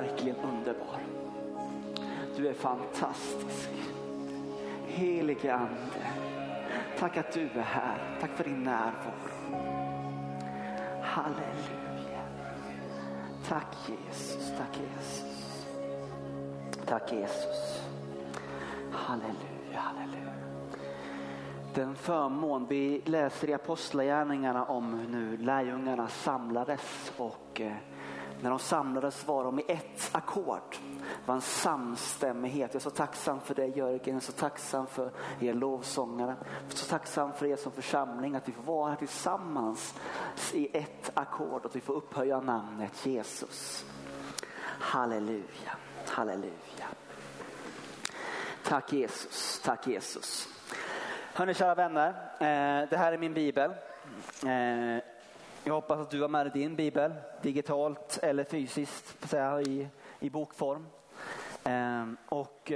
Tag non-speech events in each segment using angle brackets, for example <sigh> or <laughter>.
verkligen underbar. Du är fantastisk. Helige Ande, tack att du är här. Tack för din närvaro. Halleluja. Tack Jesus, tack Jesus. Tack Jesus. Halleluja, halleluja. Den förmån vi läser i Apostlagärningarna om nu lärjungarna samlades och eh, när de samlades var de i ett ackord. Det var en samstämmighet. Jag är så tacksam för dig Jörgen, jag är så tacksam för er lovsångare. Jag är så tacksam för er som församling att vi får vara här tillsammans i ett ackord och att vi får upphöja namnet Jesus. Halleluja, halleluja. Tack Jesus, tack Jesus. Hörni kära vänner, eh, det här är min bibel. Eh, jag hoppas att du har med dig din bibel, digitalt eller fysiskt i, i bokform. Ehm, eh, och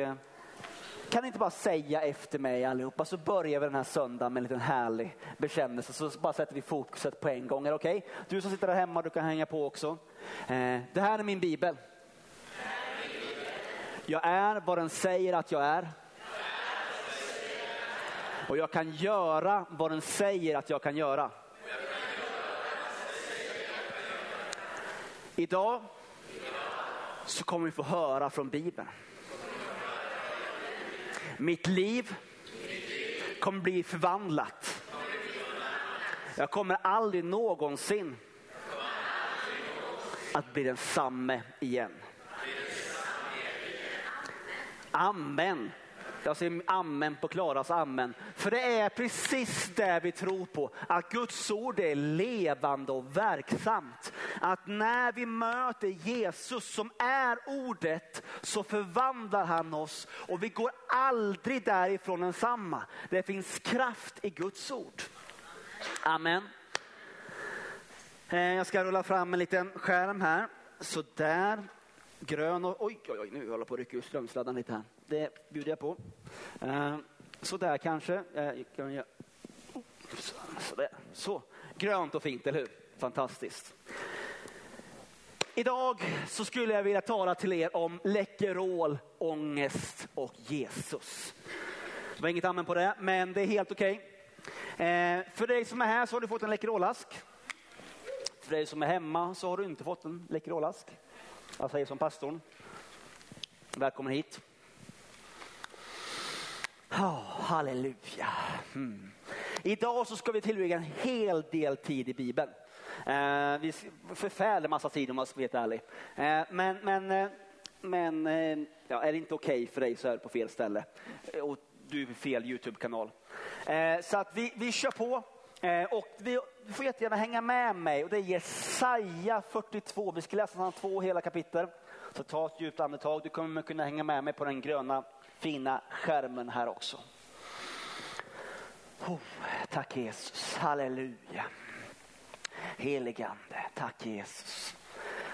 kan inte bara säga efter mig allihopa så börjar vi den här söndagen med en liten härlig bekännelse. Så bara sätter vi fokuset på en gång. Är okej? Okay? Du som sitter där hemma, du kan hänga på också. Ehm, det här är min bibel. Jag är vad den säger att jag är. Och jag kan göra vad den säger att jag kan göra. Idag så kommer vi få höra från Bibeln. Mitt liv kommer bli förvandlat. Jag kommer aldrig någonsin att bli densamme igen. Amen. Jag säger amen på Klaras amen. För det är precis det vi tror på. Att Guds ord är levande och verksamt. Att när vi möter Jesus som är ordet så förvandlar han oss och vi går aldrig därifrån ensamma. Det finns kraft i Guds ord. Amen. Eh, jag ska rulla fram en liten skärm här. Sådär grön och oj, oj, oj nu håller jag på att rycka ur strömsladden lite här. Det bjuder jag på. Eh, så där kanske. Eh, så, där. så, grönt och fint, eller hur? Fantastiskt. Idag så skulle jag vilja tala till er om Läkerol, ångest och Jesus. Det var inget amen på det, men det är helt okej. Okay. Eh, för dig som är här så har du fått en Läkerolask. För dig som är hemma så har du inte fått en Läkerolask. Jag säger som pastorn. Välkommen hit. Oh, halleluja. Mm. Idag så ska vi tillbringa en hel del tid i Bibeln. Eh, vi förfärlig massa tid om man ska vara helt ärlig. Eh, men men, eh, men eh, ja, är det inte okej okay för dig så är du på fel ställe. Och du är på fel Youtube-kanal. Eh, så att vi, vi kör på. Eh, och vi, du får jättegärna hänga med mig och det är Jesaja 42. Vi ska läsa två hela kapitel. Så ta ett djupt andetag. Du kommer kunna hänga med mig på den gröna fina skärmen här också. Oh, tack Jesus, halleluja. Heligande, tack Jesus.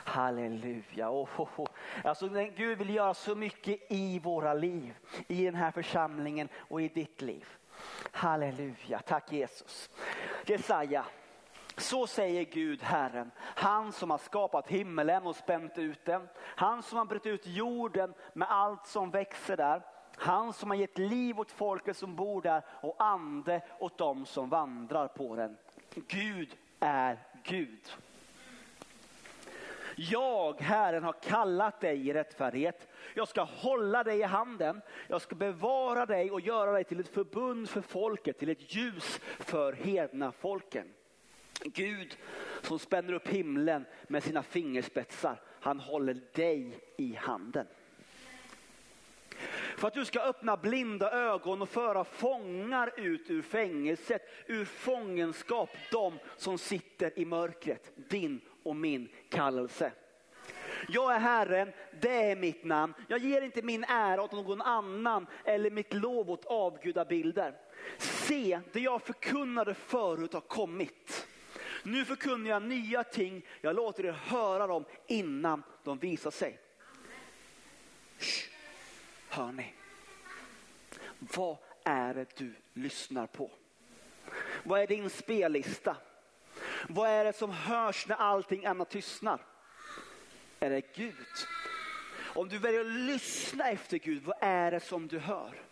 Halleluja. Oh, oh, oh. Alltså, Gud vill göra så mycket i våra liv, i den här församlingen och i ditt liv. Halleluja, tack Jesus. Jesaja, så säger Gud Herren, han som har skapat himmelen och spänt ut den. Han som har brutit ut jorden med allt som växer där. Han som har gett liv åt folket som bor där och ande åt dem som vandrar på den. Gud är Gud. Jag, Herren, har kallat dig i rättfärdighet. Jag ska hålla dig i handen. Jag ska bevara dig och göra dig till ett förbund för folket, till ett ljus för hedna folken. Gud som spänner upp himlen med sina fingerspetsar, han håller dig i handen. För att du ska öppna blinda ögon och föra fångar ut ur fängelset, ur fångenskap, de som sitter i mörkret. Din och min kallelse. Jag är Herren, det är mitt namn. Jag ger inte min ära åt någon annan eller mitt lov åt avgudabilder. Se, det jag förkunnade förut har kommit. Nu förkunnar jag nya ting, jag låter er höra dem innan de visar sig. Shh. Hör ni? Vad är det du lyssnar på? Vad är din spellista? Vad är det som hörs när allting annat tystnar? är det Gud. Om du väljer att lyssna efter Gud, vad är det som du hör?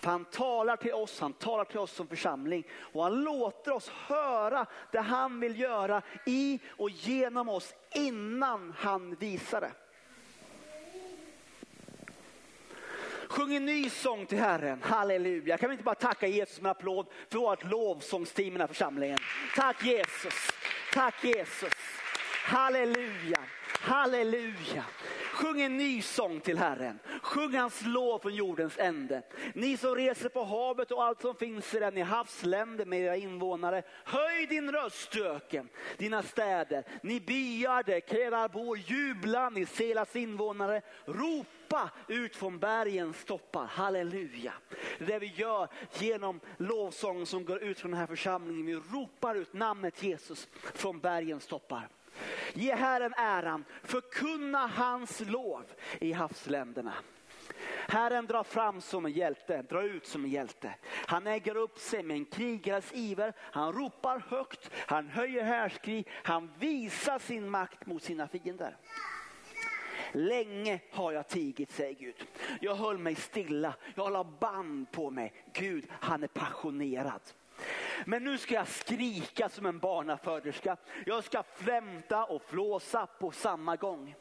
För han talar till oss, han talar till oss som församling och han låter oss höra det han vill göra i och genom oss innan han visar det. Sjung en ny sång till Herren, halleluja. Kan vi inte bara tacka Jesus med en applåd för vårt lovsångsteam i den här församlingen. Tack Jesus, tack Jesus, halleluja, halleluja. Sjung en ny sång till Herren. Sjung hans lov från jordens ände. Ni som reser på havet och allt som finns i den, i havsländer med era invånare. Höj din röst öken, dina städer. Ni byar där Kedar bor, jubla ni Selas invånare. Ropa ut från bergens toppar, halleluja. Det är det vi gör genom lovsången som går ut från den här församlingen. Vi ropar ut namnet Jesus från bergens toppar. Ge Herren äran, förkunna hans lov i havsländerna. Herren drar fram som en hjälte, drar ut som en hjälte. Han äger upp sig med en krigares iver. Han ropar högt, han höjer härskri, han visar sin makt mot sina fiender. Länge har jag tigit, säger Gud. Jag höll mig stilla, jag la band på mig. Gud, han är passionerad. Men nu ska jag skrika som en barnaföderska. Jag ska flämta och flåsa på samma gång.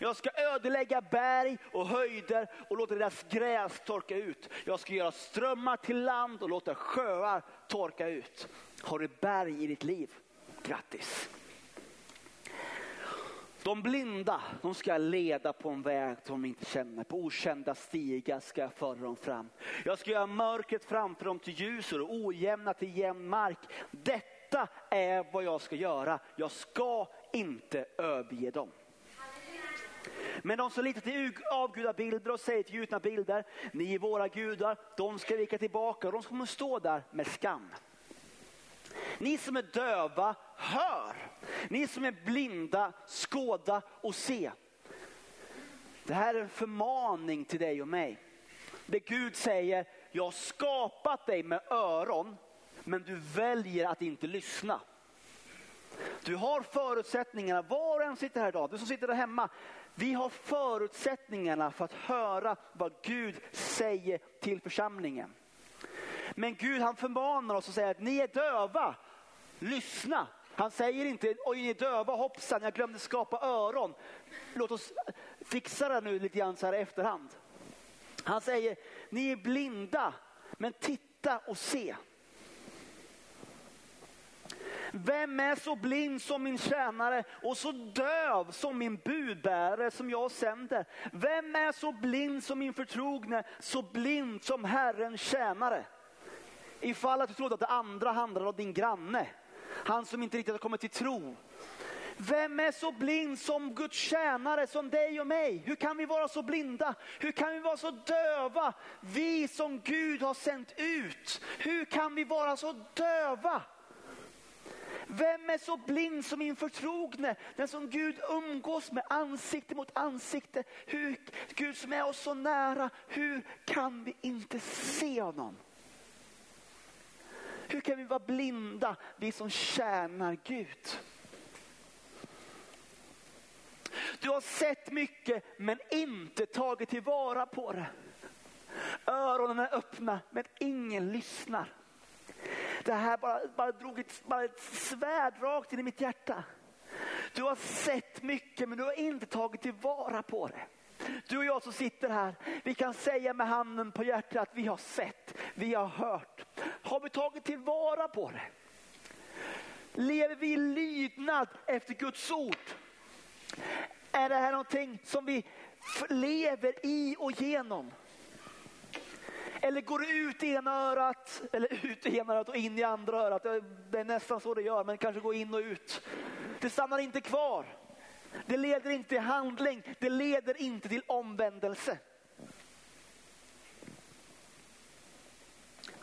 Jag ska ödelägga berg och höjder och låta deras gräs torka ut. Jag ska göra strömmar till land och låta sjöar torka ut. Har du berg i ditt liv? Grattis! De blinda de ska jag leda på en väg som de inte känner. På okända stigar ska jag föra dem fram. Jag ska göra mörkret framför dem till ljus och ojämna till jämn mark. Detta är vad jag ska göra. Jag ska inte överge dem. Men de som litar till avgudabilder och säger till gjutna bilder, ni är våra gudar, de ska vika tillbaka och de kommer stå där med skam. Ni som är döva, hör. Ni som är blinda, skåda och se. Det här är en förmaning till dig och mig. Det Gud säger, jag har skapat dig med öron, men du väljer att inte lyssna. Du har förutsättningarna, var och en sitter här idag, du som sitter där hemma. Vi har förutsättningarna för att höra vad Gud säger till församlingen. Men Gud han förmanar oss och säger att ni är döva, lyssna. Han säger inte, oj ni är döva, hoppsan jag glömde skapa öron. Låt oss fixa det nu lite grann så här i efterhand. Han säger, ni är blinda, men titta och se. Vem är så blind som min tjänare och så döv som min budbärare som jag sänder? Vem är så blind som min förtrogne, så blind som Herrens tjänare? Ifall att du trodde att det andra handlade om din granne, han som inte riktigt har kommit till tro. Vem är så blind som Guds tjänare, som dig och mig? Hur kan vi vara så blinda? Hur kan vi vara så döva? Vi som Gud har sänt ut. Hur kan vi vara så döva? Vem är så blind som min förtrogne? Den som Gud umgås med ansikte mot ansikte. Hur, Gud som är oss så nära, hur kan vi inte se honom? Hur kan vi vara blinda, vi som tjänar Gud? Du har sett mycket men inte tagit tillvara på det. Öronen är öppna men ingen lyssnar. Det här bara, bara drog ett, bara ett svärd rakt in i mitt hjärta. Du har sett mycket men du har inte tagit tillvara på det. Du och jag som sitter här, vi kan säga med handen på hjärtat att vi har sett, vi har hört. Har vi tagit tillvara på det? Lever vi i lydnad efter Guds ord? Är det här någonting som vi lever i och genom? Eller går det ut i ena örat, eller ut i ena örat och in i andra örat. Det är nästan så det gör, men kanske går in och ut. Det stannar inte kvar. Det leder inte till handling, det leder inte till omvändelse.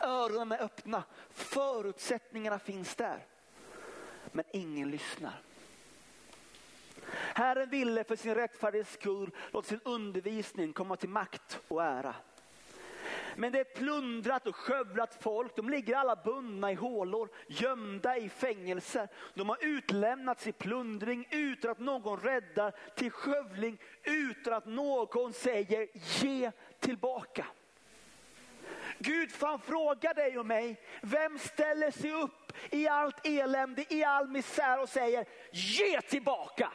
Öronen är öppna, förutsättningarna finns där. Men ingen lyssnar. Herren ville för sin rättfärdighets skull låta sin undervisning komma till makt och ära. Men det är plundrat och skövlat folk. De ligger alla bundna i hålor, gömda i fängelser. De har utlämnats i plundring utan att någon räddar, till skövling utan att någon säger ge tillbaka. Gud fan frågar dig och mig, vem ställer sig upp i allt elände, i all misär och säger ge tillbaka.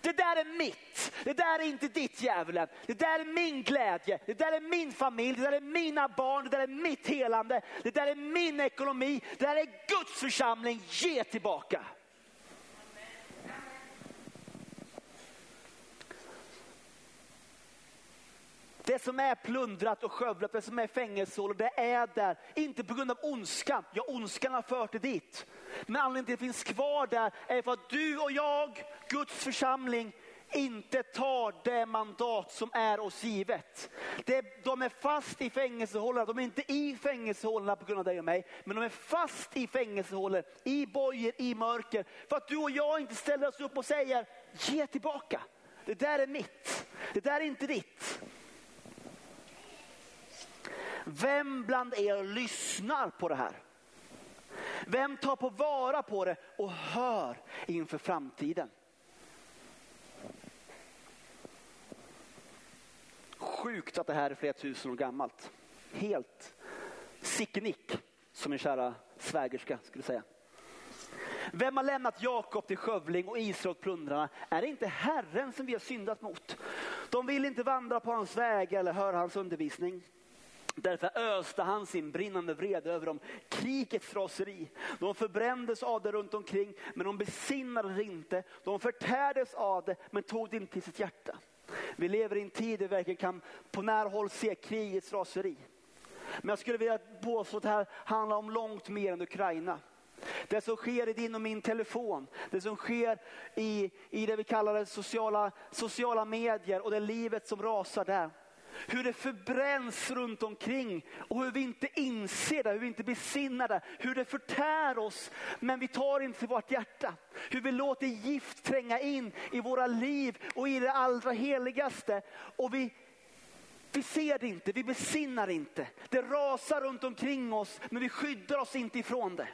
Det där är mitt. Det där är inte ditt djävulen. Det där är min glädje. Det där är min familj. Det där är mina barn. Det där är mitt helande. Det där är min ekonomi. Det där är Guds församling. Ge tillbaka. Det som är plundrat och skövlat, det som är fängelsehålor, det är där. Inte på grund av ondskan. Ja, ondskan har fört det dit. Men anledningen till att det finns kvar där är för att du och jag, Guds församling, inte tar det mandat som är oss givet. Det, de är fast i fängelsehålorna, de är inte i fängelsehålorna på grund av dig och mig, men de är fast i fängelsehålor, i bojor, i mörker. För att du och jag inte ställer oss upp och säger, ge tillbaka. Det där är mitt, det där är inte ditt. Vem bland er lyssnar på det här? Vem tar på vara på det och hör inför framtiden? Sjukt att det här är flera tusen år gammalt. Helt sicknick, som min kära svägerska skulle säga. Vem har lämnat Jakob till skövling och Israel plundrarna? Är det inte Herren som vi har syndat mot? De vill inte vandra på hans väg eller höra hans undervisning. Därför öste han sin brinnande vrede över dem, krigets raseri. De förbrändes av det runt omkring, men de besinnade det inte. De förtärdes av det, men tog det inte till sitt hjärta. Vi lever i en tid där vi verkligen kan på nära håll se krigets raseri. Men jag skulle vilja påstå att det här handlar om långt mer än Ukraina. Det som sker i din och min telefon, det som sker i, i det vi kallar det sociala, sociala medier och det livet som rasar där. Hur det förbränns runt omkring och hur vi inte inser det, hur vi inte besinnar det, hur det förtär oss men vi tar inte till vårt hjärta. Hur vi låter gift tränga in i våra liv och i det allra heligaste och vi vi ser det inte, vi besinnar inte. Det rasar runt omkring oss men vi skyddar oss inte ifrån det.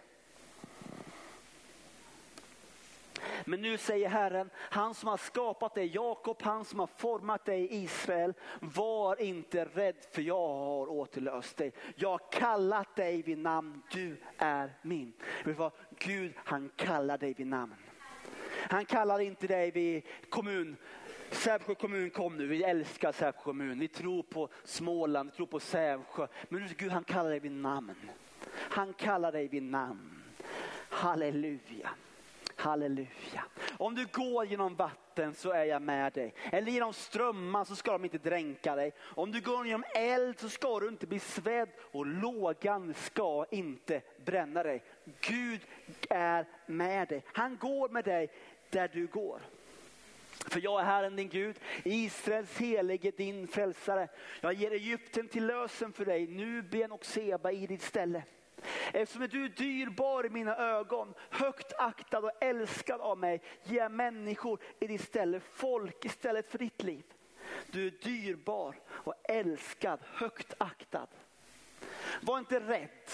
Men nu säger Herren, han som har skapat dig Jakob, han som har format dig Israel. Var inte rädd för jag har återlöst dig. Jag har kallat dig vid namn, du är min. Gud han kallar dig vid namn. Han kallar inte dig vid kommun. Sävsjö kommun kom nu, vi älskar Sävsjö kommun. Vi tror på Småland, vi tror på Sävsjö. Men Gud han kallar dig vid namn. Han kallar dig vid namn. Halleluja. Halleluja. Om du går genom vatten så är jag med dig. Eller genom strömmar så ska de inte dränka dig. Om du går genom eld så ska du inte bli svedd och lågan ska inte bränna dig. Gud är med dig. Han går med dig där du går. För jag är Herren din Gud, Israels helige din frälsare. Jag ger Egypten till lösen för dig, Nubien och Seba i ditt ställe. Eftersom du är dyrbar i mina ögon, högt aktad och älskad av mig, ger jag människor i ditt ställe, folk istället för ditt liv. Du är dyrbar och älskad, högt aktad. Var inte rädd.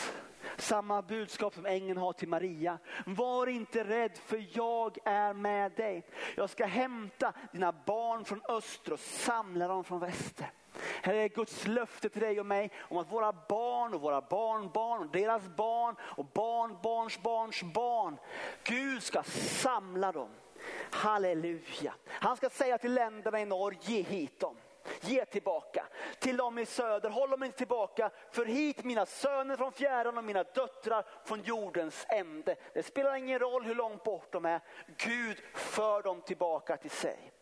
Samma budskap som ängeln har till Maria. Var inte rädd för jag är med dig. Jag ska hämta dina barn från öster och samla dem från väster. Här är Guds löfte till dig och mig om att våra barn och våra barnbarn och deras barn och barnbarns barns barn. Gud ska samla dem. Halleluja. Han ska säga till länderna i norr, ge hit dem. Ge tillbaka. Till dem i söder, håll dem inte tillbaka. För hit mina söner från fjärran och mina döttrar från jordens ände. Det spelar ingen roll hur långt bort de är. Gud för dem tillbaka till sig.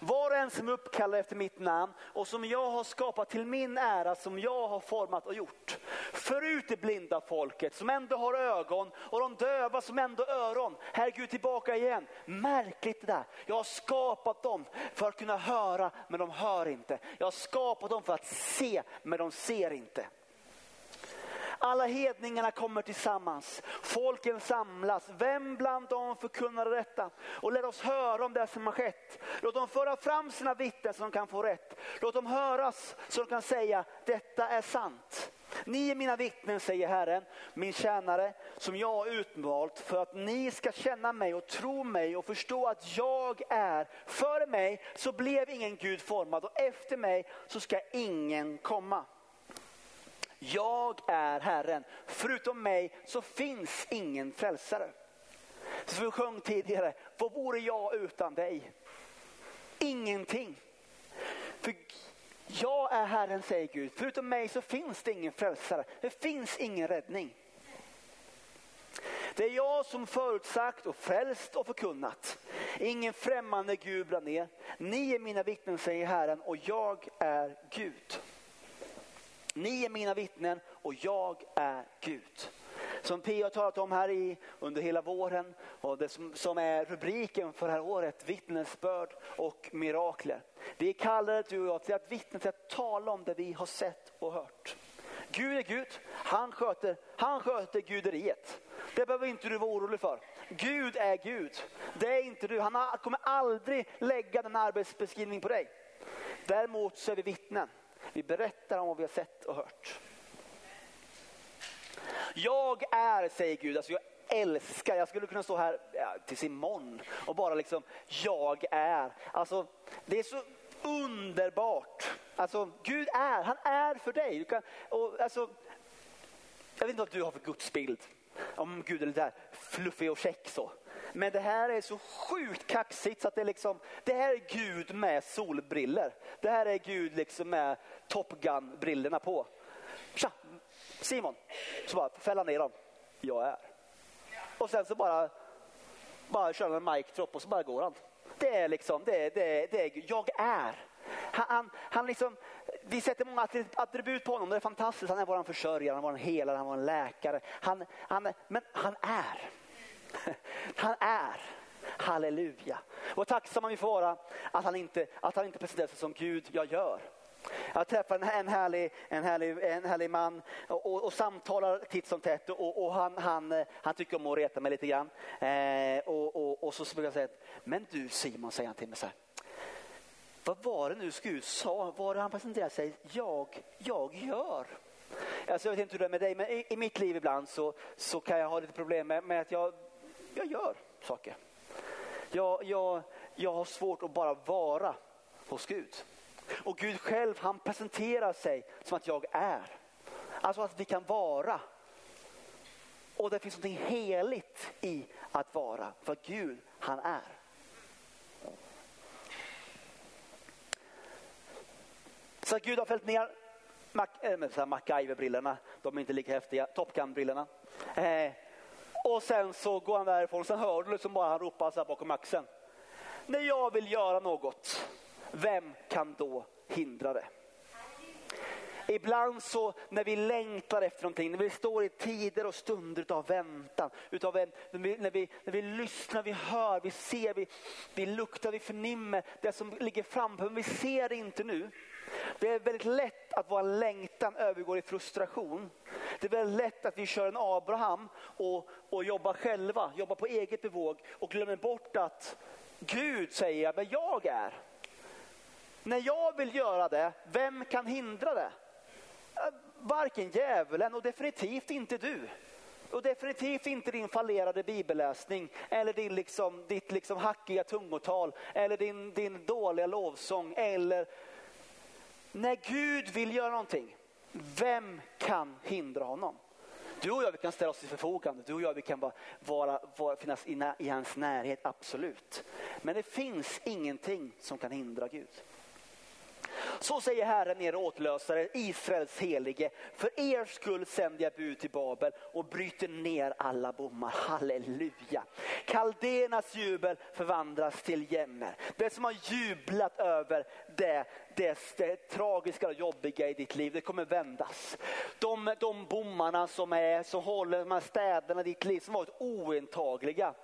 Var och en som uppkallar efter mitt namn och som jag har skapat till min ära, som jag har format och gjort. För ut det blinda folket som ändå har ögon och de döva som ändå har öron. Herregud tillbaka igen. Märkligt det där. Jag har skapat dem för att kunna höra men de hör inte. Jag har skapat dem för att se men de ser inte. Alla hedningarna kommer tillsammans. Folken samlas. Vem bland dem förkunnar detta? Och låt oss höra om det som har skett. Låt dem föra fram sina vittnen så de kan få rätt. Låt dem höras så de kan säga detta är sant. Ni är mina vittnen, säger Herren, min tjänare, som jag har utvalt för att ni ska känna mig och tro mig och förstå att jag är. Före mig så blev ingen Gud formad och efter mig så ska ingen komma. Jag är Herren, förutom mig så finns ingen frälsare. Som vi sjöng tidigare, vad vore jag utan dig? Ingenting. För jag är Herren, säger Gud. Förutom mig så finns det ingen frälsare. Det finns ingen räddning. Det är jag som förutsagt och frälst och förkunnat. Ingen främmande Gud bland er. Ni är mina vittnen, säger Herren, och jag är Gud. Ni är mina vittnen och jag är Gud. Som P har talat om här i, under hela våren och det som, som är rubriken för det här året, vittnesbörd och mirakler. Vi kallar kallade du och jag till att vittna, till att tala om det vi har sett och hört. Gud är Gud, han sköter, han sköter guderiet. Det behöver inte du vara orolig för. Gud är Gud, det är inte du. Han kommer aldrig lägga den arbetsbeskrivningen på dig. Däremot så är vi vittnen. Vi berättar om vad vi har sett och hört. Jag är, säger Gud, alltså jag älskar, jag skulle kunna stå här ja, tills imorgon och bara liksom, jag är. Alltså, det är så underbart. Alltså, Gud är, han är för dig. Du kan, och, alltså, jag vet inte vad du har för gudsbild, om Gud är lite fluffig och käck. så. Men det här är så sjukt kaxigt så att det är liksom, det här är Gud med solbriller. Det här är Gud liksom med Top Gun-brillorna på. Tja, Simon, så bara fälla ner dem. Jag är. Och sen så bara, bara kör han en mic drop och så bara går han. Det är liksom, det är, det är, det är jag är. Han, han, han liksom, vi sätter många attribut på honom, det är fantastiskt. Han är vår försörjare, han är vår helare, han är vår läkare. Han, han, men han är. <laughs> Han är. Halleluja. Och tacksamma vi får vara att han inte, att han inte presenterar sig som Gud jag gör. Jag träffar en härlig, en härlig, en härlig man och, och, och samtalar titt som tätt och, och han, han, han, tycker om att reta mig lite grann. Eh, och, och, så brukar jag säga, men du Simon, säger han till mig så här. Vad var det nu Gud sa? Var det han presenterade sig? Jag, jag gör. Alltså jag vet inte hur det är med dig, men i, i mitt liv ibland så, så kan jag ha lite problem med, med att jag, jag gör saker. Jag, jag, jag har svårt att bara vara hos Gud. Och Gud själv han presenterar sig som att jag är. Alltså att vi kan vara. Och det finns något heligt i att vara. För Gud han är. Så Gud har fällt ner Mac, eh, äh, MacGyver-brillorna. De är inte lika häftiga. Top Gun-brillorna. Eh, och sen så går han därifrån. Sen hör du liksom bara han ropar så här bakom axeln. När jag vill göra något vem kan då hindra det? Ibland så när vi längtar efter någonting, när vi står i tider och stunder av väntan, utav en, när, vi, när, vi, när vi lyssnar, vi hör, vi ser, vi, vi luktar, vi förnimmer det som ligger framför, men vi ser det inte nu. Det är väldigt lätt att vår längtan övergår i frustration. Det är väldigt lätt att vi kör en Abraham och, och jobbar själva, jobbar på eget bevåg och glömmer bort att Gud säger vad jag är. När jag vill göra det, vem kan hindra det? Varken djävulen och definitivt inte du. Och definitivt inte din fallerade bibelläsning eller din liksom, ditt liksom hackiga tungotal eller din, din dåliga lovsång. Eller när Gud vill göra någonting, vem kan hindra honom? Du och jag vi kan ställa oss till förfogande, du och jag vi kan vara, vara, vara, finnas i, i hans närhet, absolut. Men det finns ingenting som kan hindra Gud. Så säger Herren er åtlösare, Israels helige. För er skull sänder jag bud till Babel och bryter ner alla bommar. Halleluja. Kaldéernas jubel förvandlas till jämmer. Det som har jublat över det, det, det tragiska och jobbiga i ditt liv, det kommer vändas. De, de bommarna som, är, som håller de här städerna i ditt liv som varit ointagliga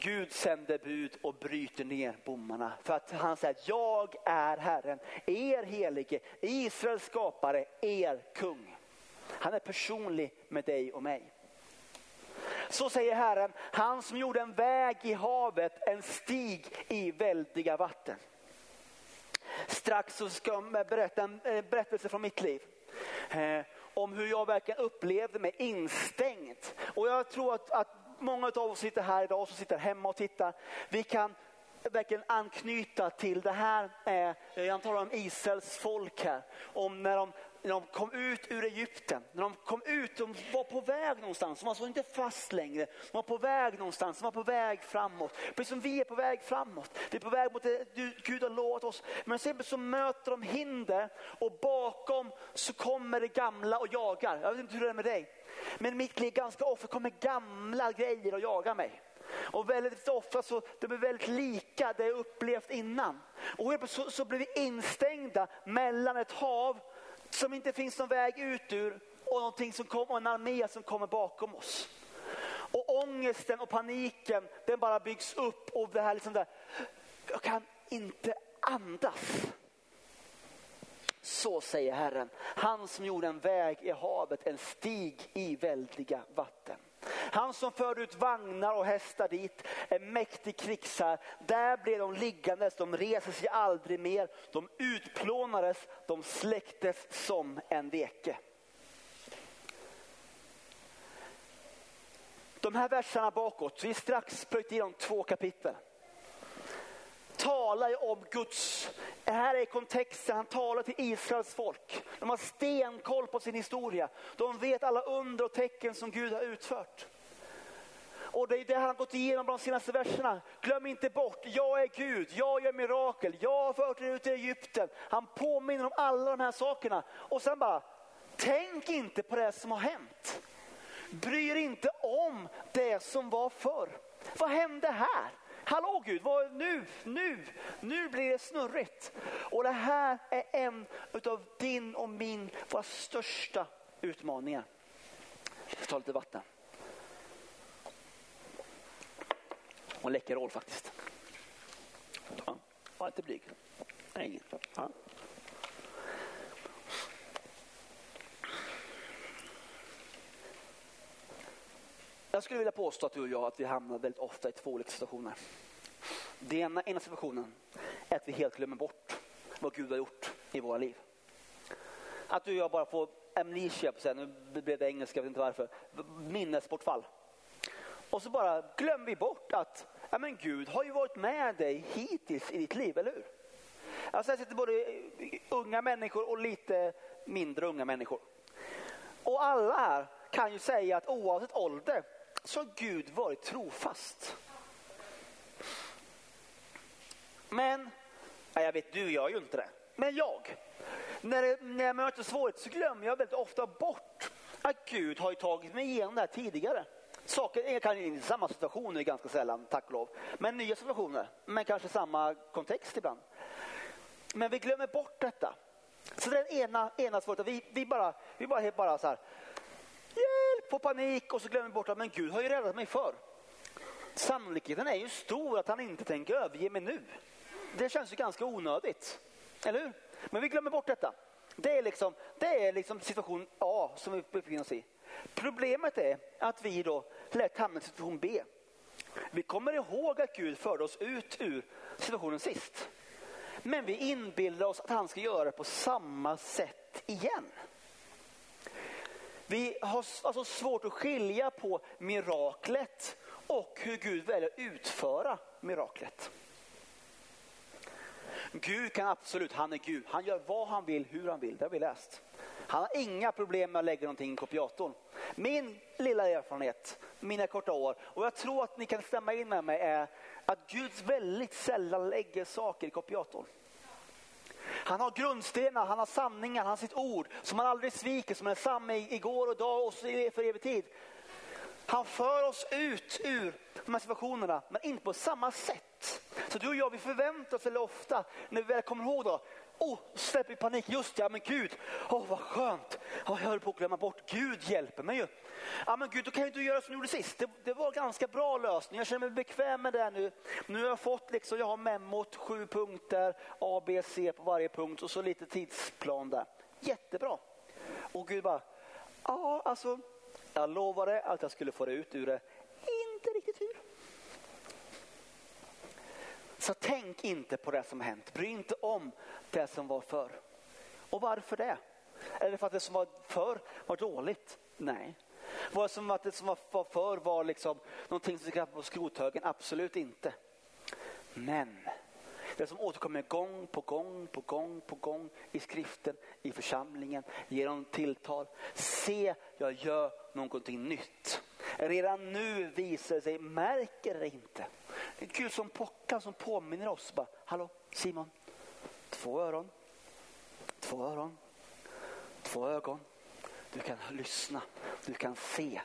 Gud sänder bud och bryter ner bommarna. För att han säger jag är Herren, er helige, Israels skapare, er kung. Han är personlig med dig och mig. Så säger Herren, han som gjorde en väg i havet, en stig i väldiga vatten. Strax så ska jag berätta en berättelse från mitt liv. Eh, om hur jag verkligen upplevde mig instängd. Och jag tror att, att många av oss sitter här idag som sitter hemma och tittar. Vi kan verkligen anknyta till det här. jag talar om Israels folk här. Om när de när de kom ut ur Egypten, när de kom ut, de var på väg någonstans, de var alltså inte fast längre, de var på väg någonstans, de var på väg framåt. Precis som vi är på väg framåt, vi är på väg mot det Gud har lovat oss. Men sen så möter de hinder och bakom så kommer det gamla och jagar. Jag vet inte hur det är med dig, men mitt liv ganska ofta kommer gamla grejer och jagar mig. Och väldigt ofta så de är väldigt lika det jag upplevt innan. Och så, så blir vi instängda mellan ett hav som inte finns någon väg ut ur och, någonting som kom, och en armé som kommer bakom oss. Och ångesten och paniken den bara byggs upp och det här liksom där, jag kan inte andas. Så säger Herren, han som gjorde en väg i havet, en stig i väldiga vatten. Han som förde ut vagnar och hästar dit, en mäktig krigsherre. Där blev de liggandes, de reser sig aldrig mer. De utplånades, de släcktes som en veke. De här verserna bakåt, vi strax plöjt igenom två kapitel talar ju om Guds, här är kontexten, han talar till Israels folk. De har stenkoll på sin historia. De vet alla under och tecken som Gud har utfört. Och det är det han har gått igenom de senaste verserna. Glöm inte bort, jag är Gud, jag gör mirakel, jag har fört er ut i Egypten. Han påminner om alla de här sakerna. Och sen bara, tänk inte på det som har hänt. Bry er inte om det som var förr. Vad hände här? Hallå Gud, vad, nu, nu, nu blir det snurrigt. Och det här är en av din och min, våra största utmaningar. Jag ska ta lite vatten. Och en läcker ål faktiskt. Ja, var inte blyg. Nej, ja. Jag skulle vilja påstå att du och jag att vi hamnar väldigt ofta i två olika situationer. Den ena, ena situationen är att vi helt glömmer bort vad Gud har gjort i våra liv. Att du och jag bara får amnesia, på sig, nu blev det engelska, jag vet inte varför, minnesbortfall. Och så bara glömmer vi bort att ja, men Gud har ju varit med dig hittills i ditt liv, eller hur? Alltså jag sitter både unga människor och lite mindre unga människor. Och alla här kan ju säga att oavsett ålder så har Gud varit trofast. Men, jag vet du gör ju inte det, men jag. När, det, när jag möter svårigheter så glömmer jag väldigt ofta bort att Gud har tagit mig igenom det här tidigare. Saker kan i samma situationer ganska sällan, tack och lov. Men nya situationer, men kanske samma kontext ibland. Men vi glömmer bort detta. Så det är den ena, ena svårigheten. Vi, vi bara, vi bara, bara så här, får panik och så glömmer bort att men Gud har ju räddat mig förr. Sannolikheten är ju stor att han inte tänker överge mig nu. Det känns ju ganska onödigt, eller hur? Men vi glömmer bort detta. Det är liksom, det är liksom situation A som vi befinner oss i. Problemet är att vi då lätt hamnar i situation B. Vi kommer ihåg att Gud förde oss ut ur situationen sist. Men vi inbillar oss att han ska göra det på samma sätt igen. Vi har alltså svårt att skilja på miraklet och hur Gud väljer att utföra miraklet. Gud kan absolut, han är Gud. Han gör vad han vill, hur han vill. Det har vi läst. Han har inga problem med att lägga någonting i kopiatorn. Min lilla erfarenhet, mina korta år, och jag tror att ni kan stämma in med mig, är att Gud väldigt sällan lägger saker i kopiatorn. Han har grundstenar, han har sanningar, han har sitt ord som han aldrig sviker, som är samma igår och idag och för evig tid. Han för oss ut ur de här situationerna, men inte på samma sätt. Så du och jag, vi förväntar oss väldigt ofta, när vi väl kommer ihåg då, oh, släpper i panik, just ja men Gud, oh, vad skönt, oh, jag höll på att glömma bort, Gud hjälper mig ju. Ja men Gud, då kan ju du göra som du gjorde sist, det, det var en ganska bra lösning, jag känner mig bekväm med det nu. Nu har jag fått, liksom, jag har memot, sju punkter, A, B, C på varje punkt och så lite tidsplan där. Jättebra. Och Gud bara, Ja, alltså, jag lovade att jag skulle få det ut ur det. Inte riktigt hur. Så tänk inte på det som hänt. Bry inte om det som var förr. Och varför det? Är det för att det som var förr var dåligt? Nej. Var det som att det som var förr var liksom någonting som ska på skrothögen? Absolut inte. Men det som återkommer gång på gång på gång på gång i skriften, i församlingen, genom tilltal. Se, jag gör någonting nytt. Redan nu visar det sig, märker det inte. Gud som pockar, som påminner oss. Bara, Hallå Simon, två öron, två öron, två ögon. Du kan lyssna, du kan se.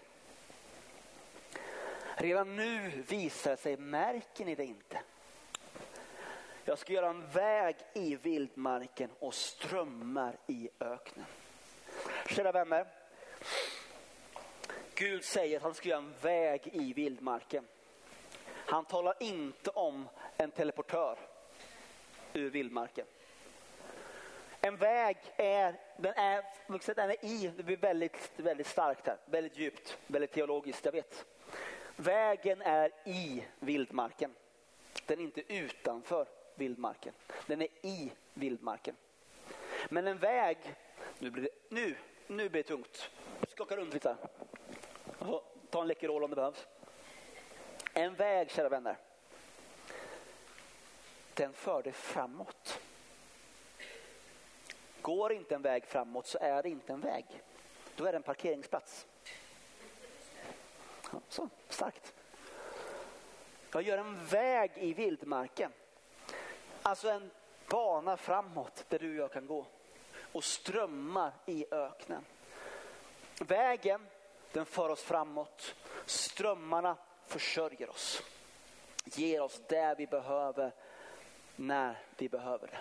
Redan nu visar det sig, märker ni det inte? Jag ska göra en väg i vildmarken och strömmar i öknen. Kära vänner, Gud säger att han ska göra en väg i vildmarken. Han talar inte om en teleportör ur vildmarken. En väg är, den är, den är i, det blir väldigt, väldigt starkt här, väldigt djupt, väldigt teologiskt, jag vet. Vägen är i vildmarken. Den är inte utanför vildmarken. Den är i vildmarken. Men en väg, nu blir det, nu, nu blir det tungt. Skaka runt lite. Alltså, ta en Läkerol om det behövs. En väg, kära vänner. Den för dig framåt. Går inte en väg framåt så är det inte en väg. Då är det en parkeringsplats. Ja, så, starkt. Jag gör en väg i vildmarken. Alltså en bana framåt där du och jag kan gå. Och strömmar i öknen. Vägen den för oss framåt. Strömmarna försörjer oss. Ger oss det vi behöver när vi behöver det.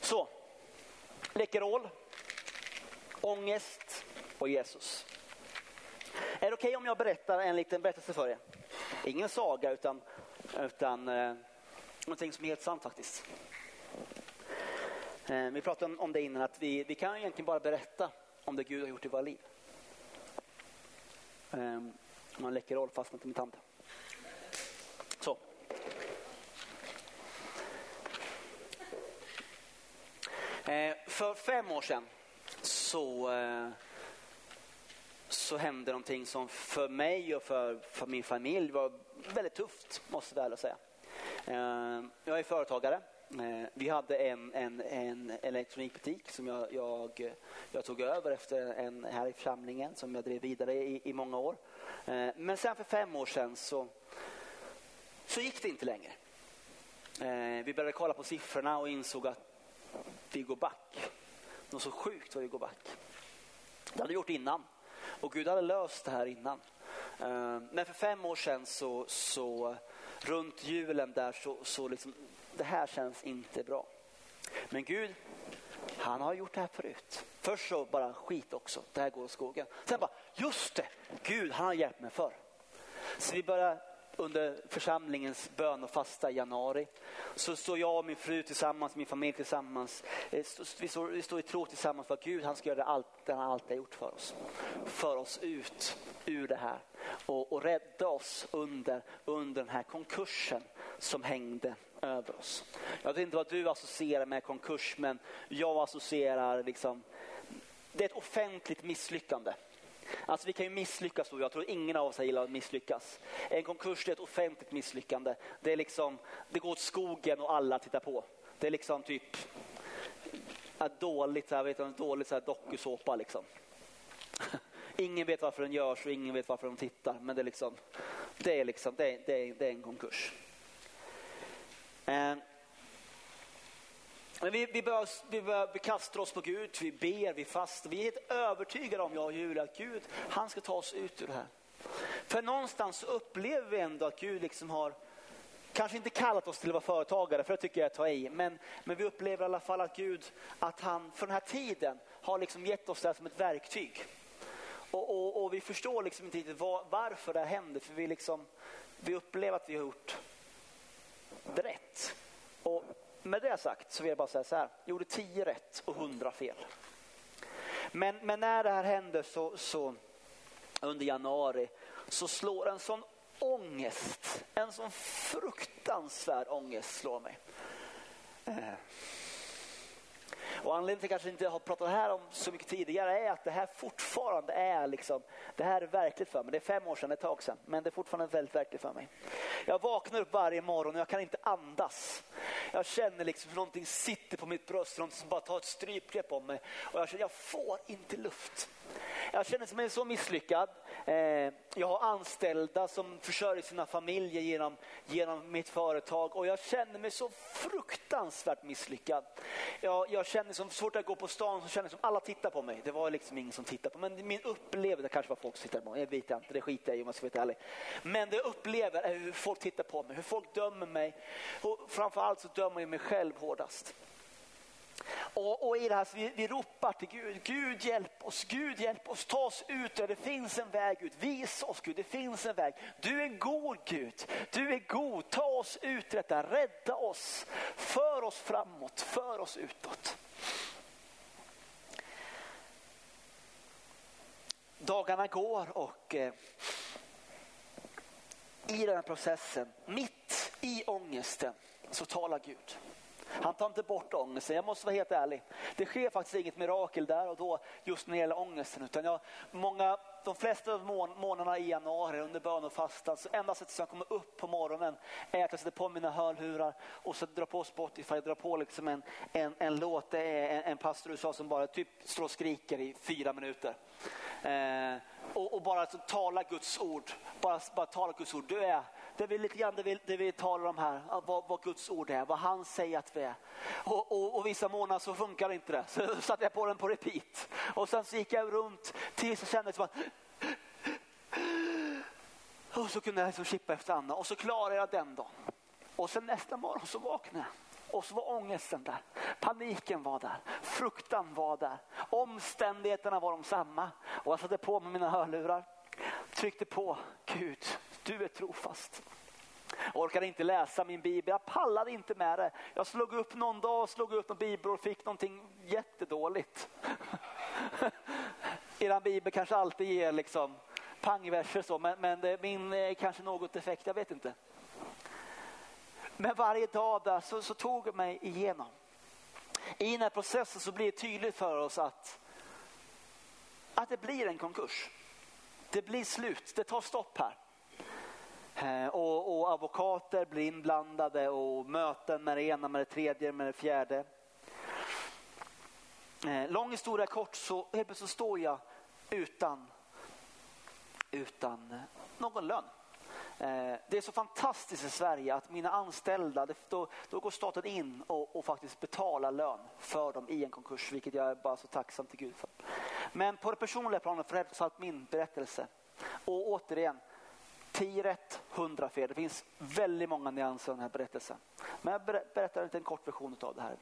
Så, Läkerol, ångest och Jesus. Är det okej okay om jag berättar en liten berättelse för er? Ingen saga utan, utan eh, någonting som är helt sant faktiskt. Eh, vi pratade om, det innan att vi, vi kan egentligen bara berätta om det Gud har gjort i våra liv. Eh, man läcker roll fastnat i min tand. Så. Eh, Eh, för fem år sedan så eh, så hände någonting som för mig och för, för min familj var väldigt tufft, måste jag väl säga. Eh, jag är företagare. Vi hade en, en, en elektronikbutik som jag, jag, jag, tog över efter en här i församlingen som jag drev vidare i, i många år. Men sen för fem år sedan så, så gick det inte längre. Vi började kolla på siffrorna och insåg att vi går back. Något så sjukt vad vi går back. Det hade vi gjort innan. Och Gud hade löst det här innan. Eh, men för fem år sedan så, så runt julen där så, så liksom, det här känns inte bra. Men Gud, han har gjort det här förut. Först så bara skit också, det här går åt skogen. Sen bara, just det, Gud han har hjälpt mig förr. Så vi börjar under församlingens bön och fasta i januari. Så står jag och min fru tillsammans, min familj tillsammans. Eh, vi står, vi står i tro tillsammans för att Gud han ska göra allt det han alltid har gjort för oss. För oss ut ur det här och, och rädda oss under, under den här konkursen som hängde över oss. Jag vet inte vad du associerar med konkurs men jag associerar liksom, det är ett offentligt misslyckande. Alltså vi kan ju misslyckas och jag tror ingen av oss gillar att misslyckas. En konkurs är ett offentligt misslyckande. Det, är liksom, det går åt skogen och alla tittar på. Det är liksom typ ett dåligt, så här, vet du, en dålig så här dokusåpa. Liksom. <laughs> Ingen vet varför den görs och ingen vet varför de tittar. Men det är, liksom, det är, liksom, det är, det är, det är en konkurs. Eh, men vi, vi, bör, vi, bör, vi kastar oss på Gud, vi ber, vi fastar. Vi är helt övertygade om, jag och Julia, att Gud han ska ta oss ut ur det här. För någonstans upplever vi ändå att Gud liksom har, kanske inte kallat oss till att vara företagare, för det tycker jag är att ta i. Men, men vi upplever i alla fall att Gud, att han för den här tiden har liksom gett oss det här som ett verktyg. Och, och, och vi förstår liksom inte riktigt var, varför det här händer, för vi, liksom, vi upplever att vi har gjort det rätt. Och med det sagt så vill jag bara säga så här. Jag gjorde 10 rätt och 100 fel. Men, men när det här hände så, så under januari så slår en sån ångest, en sån fruktansvärd ångest slår mig. Eh. Och anledningen till att jag kanske inte har pratat här om så mycket tidigare är att det här fortfarande är liksom, det här är verkligt för mig. Det är fem år sedan, ett tag sedan, men det är fortfarande väldigt verkligt för mig. Jag vaknar upp varje morgon och jag kan inte andas. Jag känner liksom hur någonting sitter på mitt bröst, någonting som bara tar ett strypgrepp om mig. Och jag känner, jag får inte luft. Jag känner mig så misslyckad. Eh, jag har anställda som försörjer sina familjer genom, genom mitt företag och jag känner mig så fruktansvärt misslyckad. Jag, jag känner som så fort jag går på stan så känner jag som alla tittar på mig. Det var liksom ingen som tittade på mig. Men min upplevelse, kanske var folk som tittade på mig, jag vet inte, det skiter jag i om jag ska vara ärlig. Men det jag upplever är hur folk tittar på mig, hur folk dömer mig. Och framförallt så dömer jag mig själv hårdast. Och, och, i det här så vi, vi ropar till Gud, Gud hjälp oss, Gud hjälp oss, ta oss ut, det finns en väg ut, visa oss Gud, det finns en väg. Du är god Gud, du är god, ta oss ut detta, rädda oss, för oss framåt, för oss utåt. Dagarna går och eh, i den här processen, mitt i ångesten, så talar Gud. Han tar inte bort ångesten, jag måste vara helt ärlig. Det sker faktiskt inget mirakel där och då just när det gäller ångesten. Utan jag, många, de flesta månaderna i januari under bön och fastan, så enda sättet som jag kommer upp på morgonen är att jag sätter på mina hörlurar och så drar på Spotify, drar på liksom en, en, en låt. Det är en, en pastor i USA som bara typ står och skriker i fyra minuter. Eh, och, och, bara alltså, tala Guds ord. Bara, bara tala Guds ord. Du är det är lite grann det vi, det vi talar om här, vad, vad, Guds ord är, vad han säger att vi är. Och, och, och vissa månader så funkar inte det, så <laughs> satte jag på den på repeat. Och sen så gick jag runt tills jag kände som att och så kunde jag liksom chippa efter Anna och så klarade jag den dagen. Och sen nästa morgon så vaknade jag och så var ångesten där. Paniken var där. Fruktan var där. Omständigheterna var de samma. Och jag satte på mig mina hörlurar. Tryckte på Gud, du är trofast. Jag orkade inte läsa min bibel, jag pallade inte med det. Jag slog upp någon dag, slog upp någon bibel och fick någonting jättedåligt. <laughs> Er bibel kanske alltid ger liksom pangverser så, men, men det, min är kanske något effekt, jag vet inte. Men varje dag där så, så tog jag mig igenom. I den här processen så blir det tydligt för oss att, att det blir en konkurs. Det blir slut, det tar stopp här. Eh, och, och advokater blir inblandade och möten med det ena, med det tredje, med det fjärde. Eh, lång historia kort så helt plötsligt står jag utan, utan någon lön. Eh, det är så fantastiskt i Sverige att mina anställda, då, då går staten in och, och, faktiskt betalar lön för dem i en konkurs, vilket jag är bara så tacksam till Gud för. Men på det personliga planet förändras allt min berättelse. Och återigen, 10 rätt, 100 fel. Det finns väldigt många nyanser i den här berättelsen. Men jag berättar en liten kort version av det här.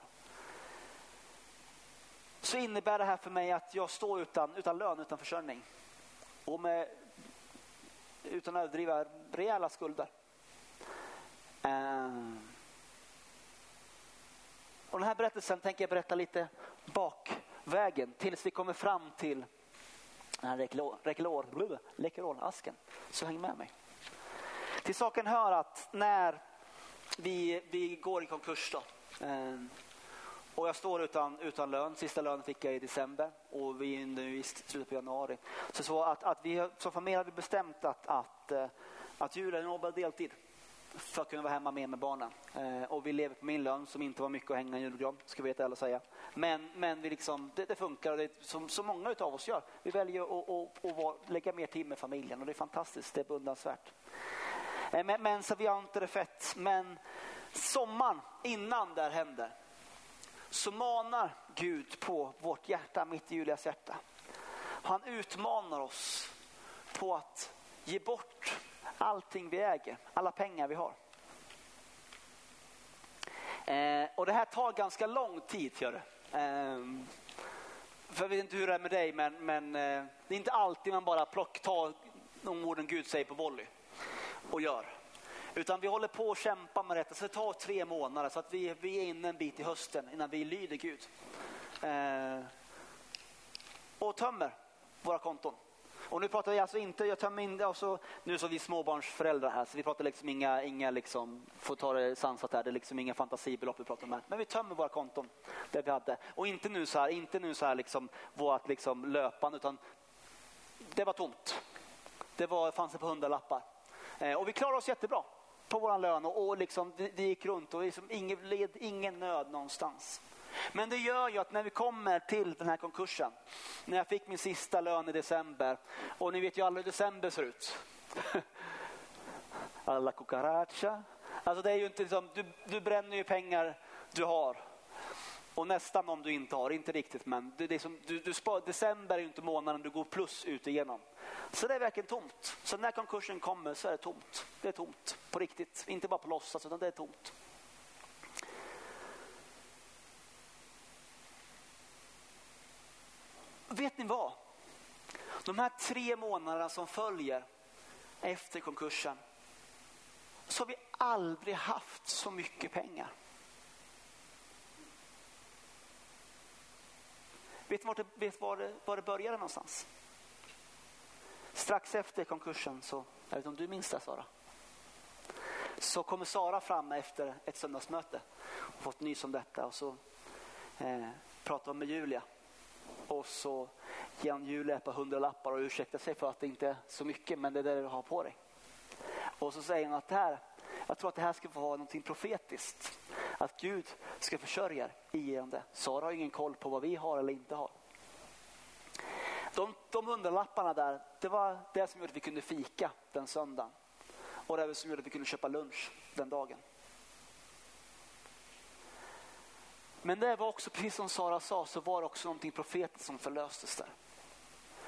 Så innebär det här för mig att jag står utan, utan lön, utan försörjning. Och med, utan att överdriva, rejäla skulder. Ehm. Och den här berättelsen tänker jag berätta lite bakvägen tills vi kommer fram till den här Läkerol-asken. Så häng med mig. Till saken hör att när vi, vi går i konkurs då, eh, och jag står utan, utan lön. Sista lönen fick jag i december och vi är nu i slutet på januari. Så, så att, att vi som familj har vi bestämt att, att, eh, att julen jobbar deltid för att kunna vara hemma mer med barnen. Eh, och vi lever på min lön som inte var mycket att hänga i julgran, ska vi veta eller säga. Men, men vi liksom, det, det funkar och det som så många av oss gör. Vi väljer att, att, att, att lägga mer tid med familjen och det är fantastiskt, det är beundransvärt. Eh, men, men så vi har inte det fett. Men sommaren innan det här händer så manar Gud på vårt hjärta, mitt i Julias hjärta. Han utmanar oss på att ge bort allting vi äger, alla pengar vi har. Eh, och det här tar ganska lång tid. Gör det. Eh, för jag vet inte hur det är med dig, men, men eh, det är inte alltid man bara plock, tar de orden Gud säger på volley och gör. Utan vi håller på att kämpa med detta, så det tar tre månader så att vi, vi är inne en bit i hösten innan vi lyder Gud. Eh, och tömmer våra konton. Och nu pratar vi alltså inte, jag tömmer in, alltså, nu så vi småbarnsföräldrar här så vi pratar liksom inga, inga liksom, får ta det sansat här, det är liksom inga fantasibelopp vi pratar om här. Men vi tömmer våra konton, det vi hade. Och inte nu så här, inte nu så här liksom vårt liksom löpande utan det var tomt. Det var, fanns det på hundralappar. Eh, och vi klarade oss jättebra på vår lön och, och liksom, det, det, gick runt och liksom ingen, led ingen nöd någonstans. Men det gör ju att när vi kommer till den här konkursen, när jag fick min sista lön i december och ni vet ju alla hur december ser ut. <laughs> Alla cucaracha. Alltså det är ju inte liksom, du, du bränner ju pengar du har och nästan om du inte har, inte riktigt men det är som, du, du spar, december är ju inte månaden du går plus ut igenom. Så det är verkligen tomt. Så när konkursen kommer så är det tomt. Det är tomt på riktigt, inte bara på låtsas utan det är tomt. Vet ni vad? De här tre månaderna som följer efter konkursen så har vi aldrig haft så mycket pengar. Vet ni var det, vet var det, var det började någonstans? Strax efter konkursen, så, jag vet inte om du minns det Sara? Så kommer Sara fram efter ett söndagsmöte och fått nys om detta och så eh, pratar hon med Julia. Och så ger hon Julia ett par hundralappar och ursäktar sig för att det inte är så mycket men det är det du har på dig. Och så säger hon att det här, jag tror att det här ska få vara någonting profetiskt. Att Gud ska försörja er genom det. Sara har ingen koll på vad vi har eller inte har. De, de hundralapparna där, det var det som gjorde att vi kunde fika den söndagen. Och det som gjorde att vi kunde köpa lunch den dagen. Men det var också, precis som Sara sa, så var det också någonting profetiskt som förlöstes där.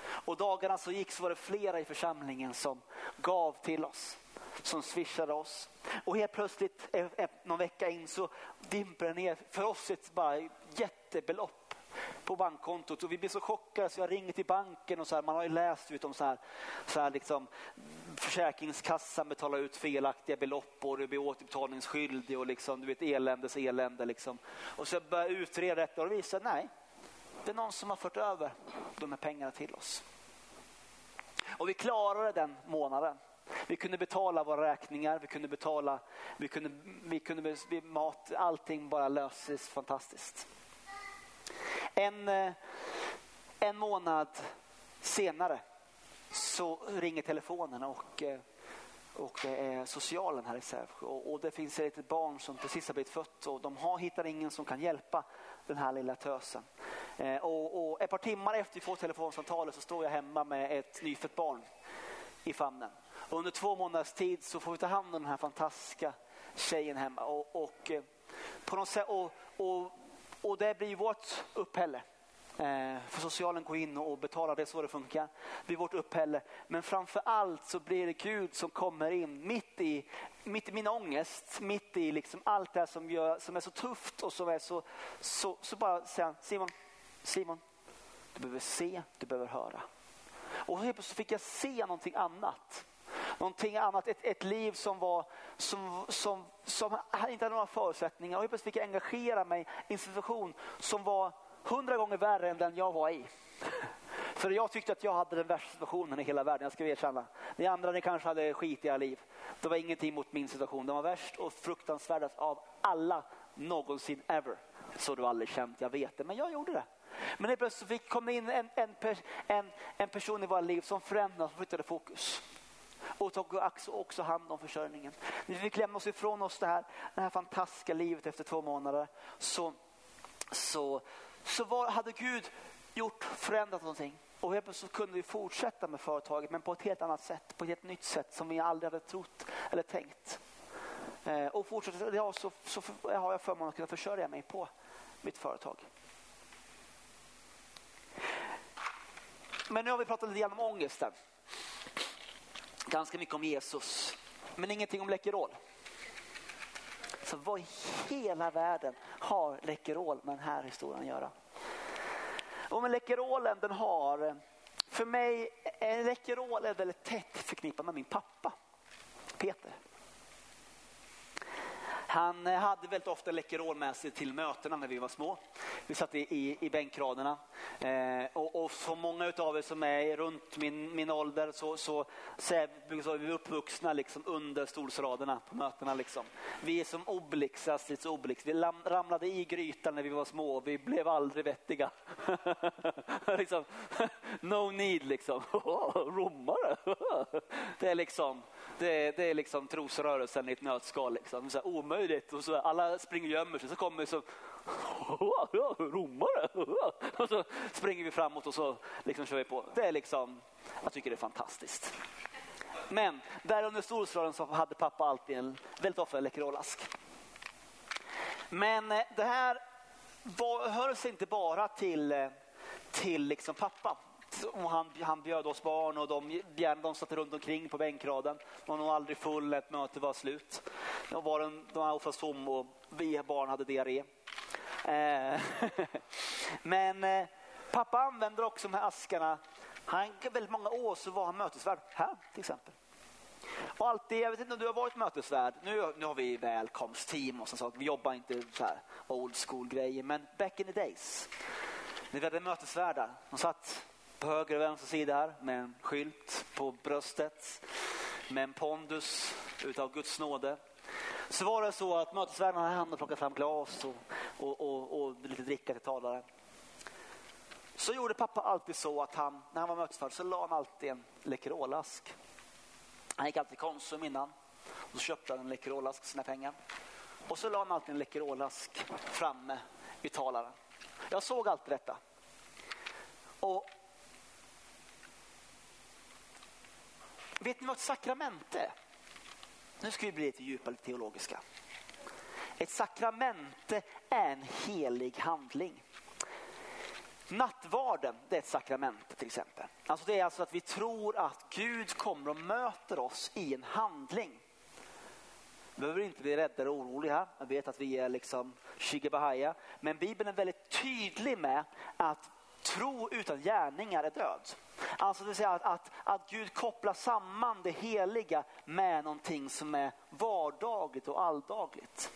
Och dagarna som gick så var det flera i församlingen som gav till oss, som swishade oss. Och helt plötsligt, eh, eh, någon vecka in, så dimper det ner för oss ett bara jättebelopp på bankkontot och vi blir så chockade så jag ringer till banken och så här, man har ju läst ut om så här, så här liksom, Försäkringskassan betalar ut felaktiga belopp och du blir återbetalningsskyldig och liksom, du vet eländes elände. Liksom. Och så börjar jag utreda detta och det visar nej, det är någon som har fört över de här pengarna till oss. Och vi klarade den månaden. Vi kunde betala våra räkningar, vi kunde betala, vi kunde, vi kunde mat, allting bara löses fantastiskt. En, eh, en månad senare så ringer telefonen och, eh, och det är socialen här i Sävsjö och, det finns ett litet barn som precis har blivit fött och de har, hittar ingen som kan hjälpa den här lilla tösen. Eh, och, och ett par timmar efter vi får telefonsamtalet så står jag hemma med ett nyfött barn i famnen. Och under två månaders tid så får vi ta hand om den här fantastiska tjejen hemma. Och, och, eh, på något sätt, och, och och det blir vårt uppehälle. Eh, för socialen går in och betalar, det är så det funkar. Det blir vårt uppehälle. Men framför allt så blir det Gud som kommer in mitt i, mitt i min ångest, mitt i liksom allt det som, gör, som är så tufft och som är så, så, så bara säger han, Simon, Simon, du behöver se, du behöver höra. Och helt plötsligt fick jag se någonting annat någonting annat, ett, ett liv som, var, som, som, som inte hade några förutsättningar. Och plötsligt fick jag engagera mig i en situation som var hundra gånger värre än den jag var i. <laughs> För jag tyckte att jag hade den värsta situationen i hela världen, jag ska erkänna. Ni andra ni kanske hade skitiga liv. Det var ingenting mot min situation. Den var värst och fruktansvärdast av alla någonsin ever. Så du aldrig känt, jag vet det, men jag gjorde det. Men helt plötsligt kom det in en, en, en, en person i våra liv som förändrade, och flyttade fokus och tog också hand om försörjningen. När vi fick lämna oss ifrån oss det här, det här fantastiska livet efter två månader så, så, så var, hade Gud gjort, förändrat någonting. Och helt plötsligt kunde vi fortsätta med företaget men på ett helt annat sätt, på ett helt nytt sätt som vi aldrig hade trott eller tänkt. Eh, och fortsätta, ja, så, så har jag förmånen att kunna försörja mig på mitt företag. Men nu har vi pratat lite grann om ångesten ganska mycket om Jesus, men ingenting om Läkerol. Så vad i hela världen har Läkerol med den här historien att göra? Och med Läkerolen den har, för mig, Läkerol är väldigt tätt förknippad med min pappa, Peter. Han eh, hade väldigt ofta Läkerol med sig till mötena när vi var små. Vi satt i, i, i bänkraderna. Eh, och, och så många av er som är runt min, min ålder så, så, så är vi uppvuxna liksom under stolsraderna på mötena. Liksom. Vi är som Obelix, Astrids Obelix. Vi ramlade i grytan när vi var små. Vi blev aldrig vettiga. <laughs> liksom, <laughs> no need liksom. <laughs> Romare. det är liksom det, det är liksom trosrörelsen i ett nötskal. Liksom. Så här, omöjligt. Och så, alla springer och gömmer sig. Så kommer så <laughs> romare. <laughs> Och så springer vi framåt och så liksom kör vi på. Det är liksom, jag tycker det är fantastiskt. Men där under storslagen så hade pappa alltid en, väldigt ofta en Läkerolask. Men eh, det här var, inte bara till, eh, till liksom pappa och han, han bjöd oss barn och de, de satt runt omkring på bänkraden. De var nog aldrig full när ett möte var slut. Då var den, de var oftast tom och vi barn hade diarré. Eh, <laughs> men eh, pappa använder också de här askarna. Han väldigt många år så var han mötesvärd här till exempel. Och alltid, jag vet inte om du har varit mötesvärd. Nu, nu har vi välkomstteam och sånt. Vi jobbar inte så här old school grejer, men back in the days. När vi hade mötesvärdar. De satt på höger och vänster sida här med en skylt på bröstet med en pondus utav Guds nåde. Så var det så att mötesvärden hade hand och plockade fram glas och, och, och, och lite dricka till talaren. Så gjorde pappa alltid så att han, när han var mötesvärd så la han alltid en Läkerolask. Han gick alltid till Konsum innan och så köpte han en Läkerolask för sina pengar. Och så la han alltid en Läkerolask framme vid talaren. Jag såg alltid detta. Och Vet ni vad ett sakrament är? Nu ska vi bli lite djupare teologiska. Ett sakramente är en helig handling. Nattvarden det är ett sakrament till exempel. Alltså det är alltså att vi tror att Gud kommer och möter oss i en handling. Vi behöver inte bli rädda eller oroliga. Jag vet att vi är liksom shigabahaya. Men Bibeln är väldigt tydlig med att tro utan gärningar är död. Alltså det vill säga att, att, att Gud kopplar samman det heliga med någonting som är vardagligt och alldagligt.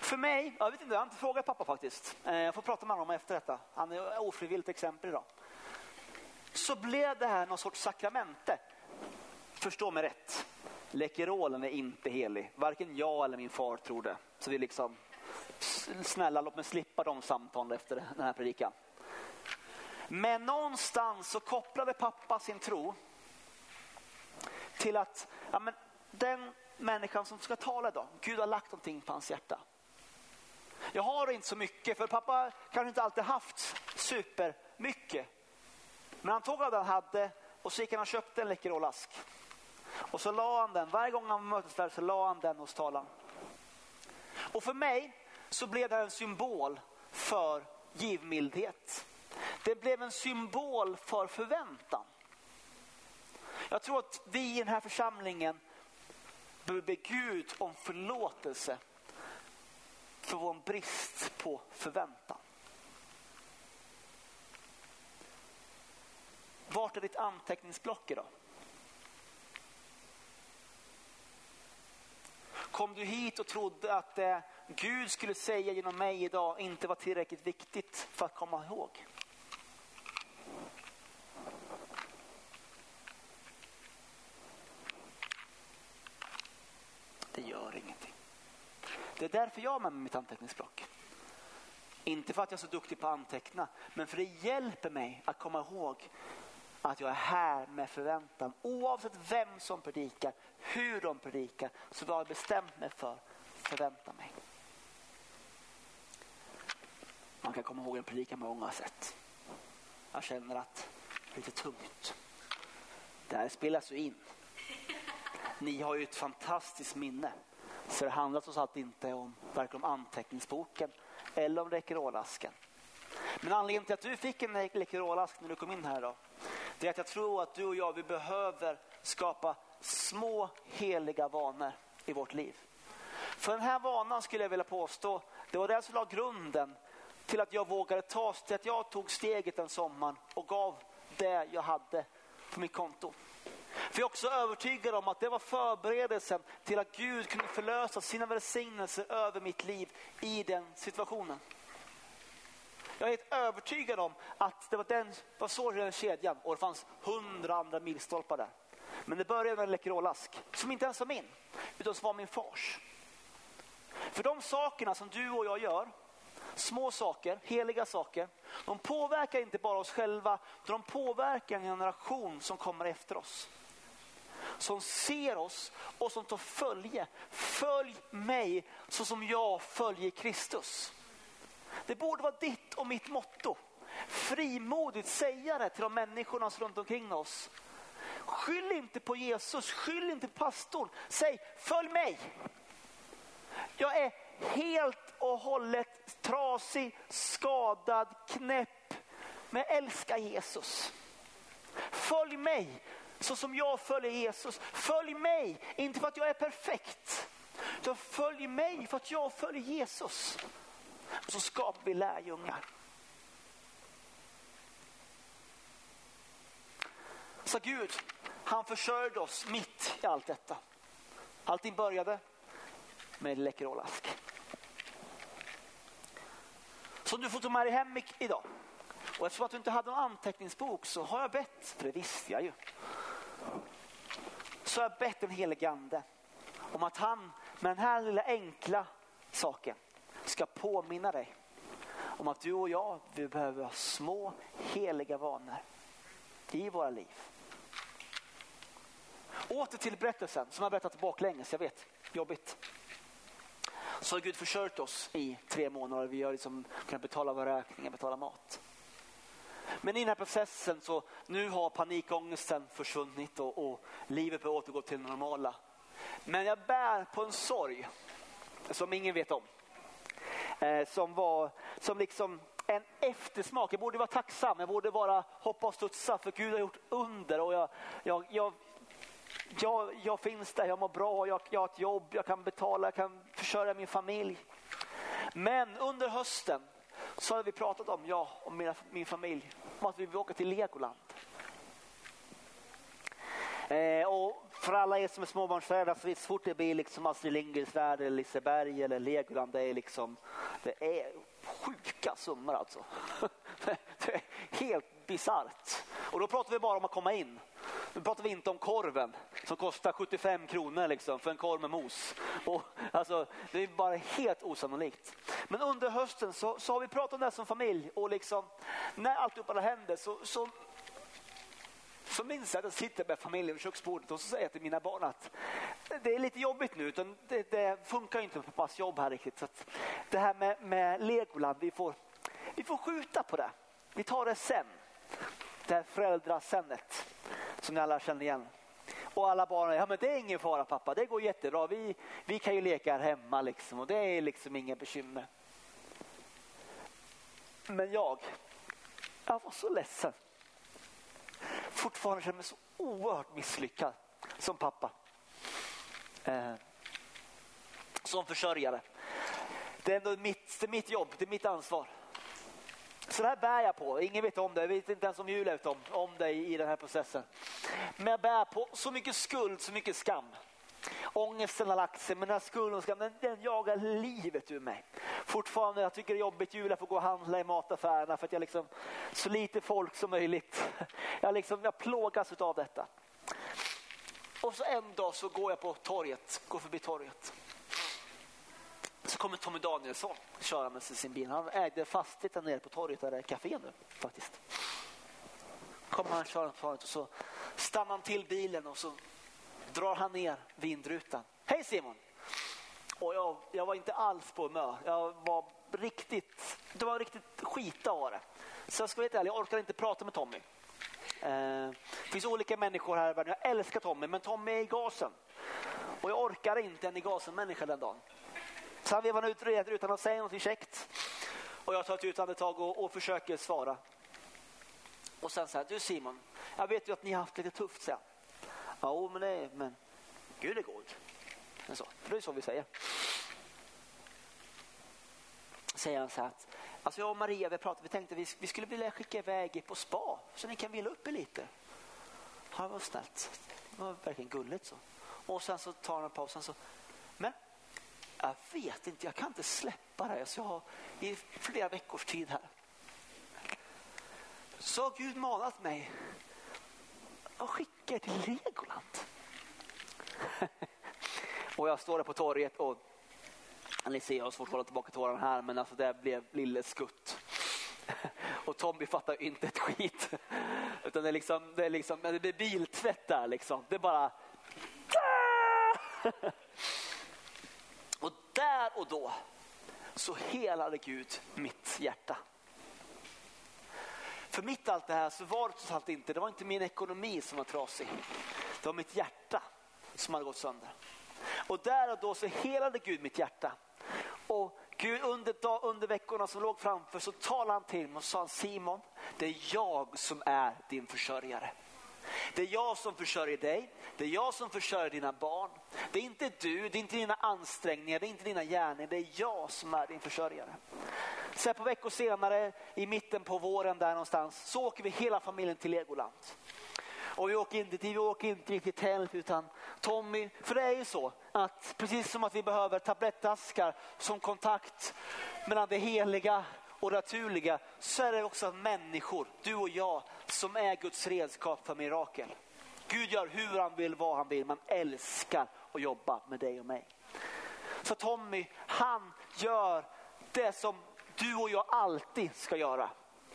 För mig, jag vet inte, jag har inte frågat pappa faktiskt. Eh, jag får prata med honom efter detta. Han är ofrivilligt exempel idag. Så blev det här någon sorts sakramente. Förstå mig rätt. Läkerolen är inte helig. Varken jag eller min far tror det. Så vi liksom, snälla låt mig slippa de samtalen efter den här predikan. Men någonstans så kopplade pappa sin tro till att ja, men den människan som ska tala idag, Gud har lagt någonting på hans hjärta. Jag har inte så mycket, för pappa kanske inte alltid haft supermycket. Men han tog av det han hade och så gick han och köpte en Läkerolask. Och så la han den, varje gång han var mötesvärd så la han den hos talaren. Och för mig så blev det en symbol för givmildhet. Det blev en symbol för förväntan. Jag tror att vi i den här församlingen behöver be Gud om förlåtelse för vår brist på förväntan. Vart är ditt anteckningsblock idag? Kom du hit och trodde att det Gud skulle säga genom mig idag inte var tillräckligt viktigt för att komma ihåg? Det gör ingenting. Det är därför jag har med mig mitt anteckningsblock. Inte för att jag är så duktig på att anteckna, men för det hjälper mig att komma ihåg att jag är här med förväntan. Oavsett vem som predikar, hur de predikar, så har jag bestämt mig för att förvänta mig. Man kan komma ihåg en predikan på många sätt. Jag känner att det är lite tungt. Det här spelas ju in. Ni har ju ett fantastiskt minne. Så det handlar trots allt inte om varken om anteckningsboken eller om Läkerolasken. Men anledningen till att du fick en Läkerolask när du kom in här då, det är att jag tror att du och jag vi behöver skapa små heliga vanor i vårt liv. För den här vanan skulle jag vilja påstå, det var det som la grunden till att jag vågade ta, till att jag tog steget den sommaren och gav det jag hade på mitt konto. För jag är också övertygad om att det var förberedelsen till att Gud kunde förlösa sina välsignelser över mitt liv i den situationen. Jag är helt övertygad om att det var, den, var så den kedjan och det fanns hundra andra milstolpar där. Men det började med en Läkerolask som inte ens var min, utan som var min fars. För de sakerna som du och jag gör, små saker, heliga saker, de påverkar inte bara oss själva, de påverkar en generation som kommer efter oss. Som ser oss och som tar följe. Följ mig så som jag följer Kristus. Det borde vara ditt och mitt motto. Frimodigt säga det till de människorna runt omkring oss. Skyll inte på Jesus, skyll inte på pastorn. Säg följ mig. Jag är helt och hållet trasig, skadad, knäpp. Men jag älskar Jesus. Följ mig så som jag följer Jesus. Följ mig, inte för att jag är perfekt. Utan följ mig för att jag följer Jesus. Och så skapar vi lärjungar. Så Gud, han försörjde oss mitt i allt detta. Allting började med Läkerolask. Som du får ta med dig hem idag. Och eftersom att du inte hade någon anteckningsbok så har jag bett, för det visste jag ju. Så har jag bett den helige ande om att han med den här lilla enkla saken ska påminna dig om att du och jag, vi behöver ha små heliga vanor i våra liv. Åter till berättelsen som jag berättat baklänges, jag vet, jobbigt. Så har Gud försörjt oss i tre månader. Vi har liksom kunnat betala våra räkningar, betala mat. Men i den här processen så nu har panikångesten försvunnit och, och livet börjar återgå till det normala. Men jag bär på en sorg som ingen vet om. Eh, som var som liksom en eftersmak. Jag borde vara tacksam, jag borde vara hoppa och studsa för Gud har gjort under och jag, jag, jag, jag, jag finns där, jag mår bra, jag, jag har ett jobb, jag kan betala, jag kan försörja min familj. Men under hösten så hade vi pratat om, jag och mina, min familj, om att vi vill åka till Legoland. Eh, och för alla er som är småbarnsföräldrar så så fort det blir liksom Astrid Lindgrens Värld eller Liseberg eller Legoland, det är liksom, det är sjuka summor alltså. <laughs> det är helt bisarrt. Och då pratar vi bara om att komma in. Nu pratar vi inte om korven som kostar 75 kronor liksom för en korv med mos. Och, alltså, det är bara helt osannolikt. Men under hösten så, så har vi pratat om det här som familj och liksom, när alltihopa händer så, så så minns jag att jag sitter med familjen vid köksbordet och så säger jag till mina barn att det är lite jobbigt nu, utan det, det funkar inte med pappas jobb här riktigt. Så det här med, med Legoland, vi får, vi får skjuta på det. Vi tar det sen. Det här föräldrasennet som ni alla känner igen. Och alla barn, ja men det är ingen fara pappa, det går jättebra. Vi, vi kan ju leka här hemma liksom och det är liksom inga bekymmer. Men jag, jag var så ledsen fortfarande känner mig så oerhört misslyckad som pappa. Eh, som försörjare. Det är ändå mitt, det är mitt jobb, det är mitt ansvar. Så det här bär jag på. Ingen vet om det. Jag vet inte ens om Julia vet om, om det i den här processen. Men jag bär på så mycket skuld, så mycket skam. Ångesten har lagt sig, men den här skulden och skam, den, den jagar livet ur mig. Fortfarande, jag tycker det är jobbigt Julia får gå och handla i mataffärerna för att jag liksom, så lite folk som möjligt. Jag, liksom, jag plågas av detta. Och så en dag så går jag på torget, går förbi torget. Så kommer Tommy Danielsson körande med sin bil. Han ägde fastigheten nere på torget där det är café nu faktiskt. Kommer han körande på torget och så stannar han till bilen och så drar han ner vindrutan. Hej Simon! Och jag, jag var inte alls på humör. Jag var riktigt, det var riktigt skita var det. Så jag ska vara helt ärlig, jag orkar inte prata med Tommy. Eh, det finns olika människor här i världen. Jag älskar Tommy, men Tommy är i gasen. Och jag orkar inte en i gasen-människa den dagen. Så han vevar ut redan utan att säga något käckt. Och jag tar ett utandetag och, och försöker svara. Och sen säger du Simon, jag vet ju att ni har haft lite tufft sen. Ja, men, det, men Gud är god. Men så, det är så vi säger. Säger han så här alltså jag och Maria vi pratade, vi tänkte vi, vi skulle vilja skicka iväg er på spa så ni kan vila upp er lite. Ja, var snällt. Det var verkligen gulligt så. Och sen så tar han en paus. sen så, jag vet inte, jag kan inte släppa det här. Så jag har i flera veckors tid här. Så har Gud manat mig att skicka er till Legoland. <laughs> och jag står där på torget och ni ser jag har svårt att hålla tillbaka tårarna här men alltså det blev lille skutt. <laughs> och Tommy fattar inte ett skit. <laughs> Utan det är liksom, det är liksom, det blir biltvätt där liksom. Det är bara ah! Och då så helade Gud mitt hjärta. För mitt allt det här så var det trots allt inte, det var inte min ekonomi som var trasig. Det var mitt hjärta som hade gått sönder. Och där och då så helade Gud mitt hjärta. Och Gud under, under veckorna som låg framför så talade han till mig och sa Simon, det är jag som är din försörjare. Det är jag som försörjer dig, det är jag som försörjer dina barn. Det är inte du, det är inte dina ansträngningar, det är inte dina gärningar, det är jag som är din försörjare. Sen på veckor senare, i mitten på våren där någonstans, så åker vi hela familjen till Legoland. Och vi åker inte, vi åker inte riktigt tält utan Tommy, för det är ju så att precis som att vi behöver tablettaskar som kontakt mellan det heliga och naturliga så är det också människor, du och jag, som är Guds redskap för mirakel. Gud gör hur han vill, vad han vill. Man älskar att jobba med dig och mig. Så Tommy, han gör det som du och jag alltid ska göra.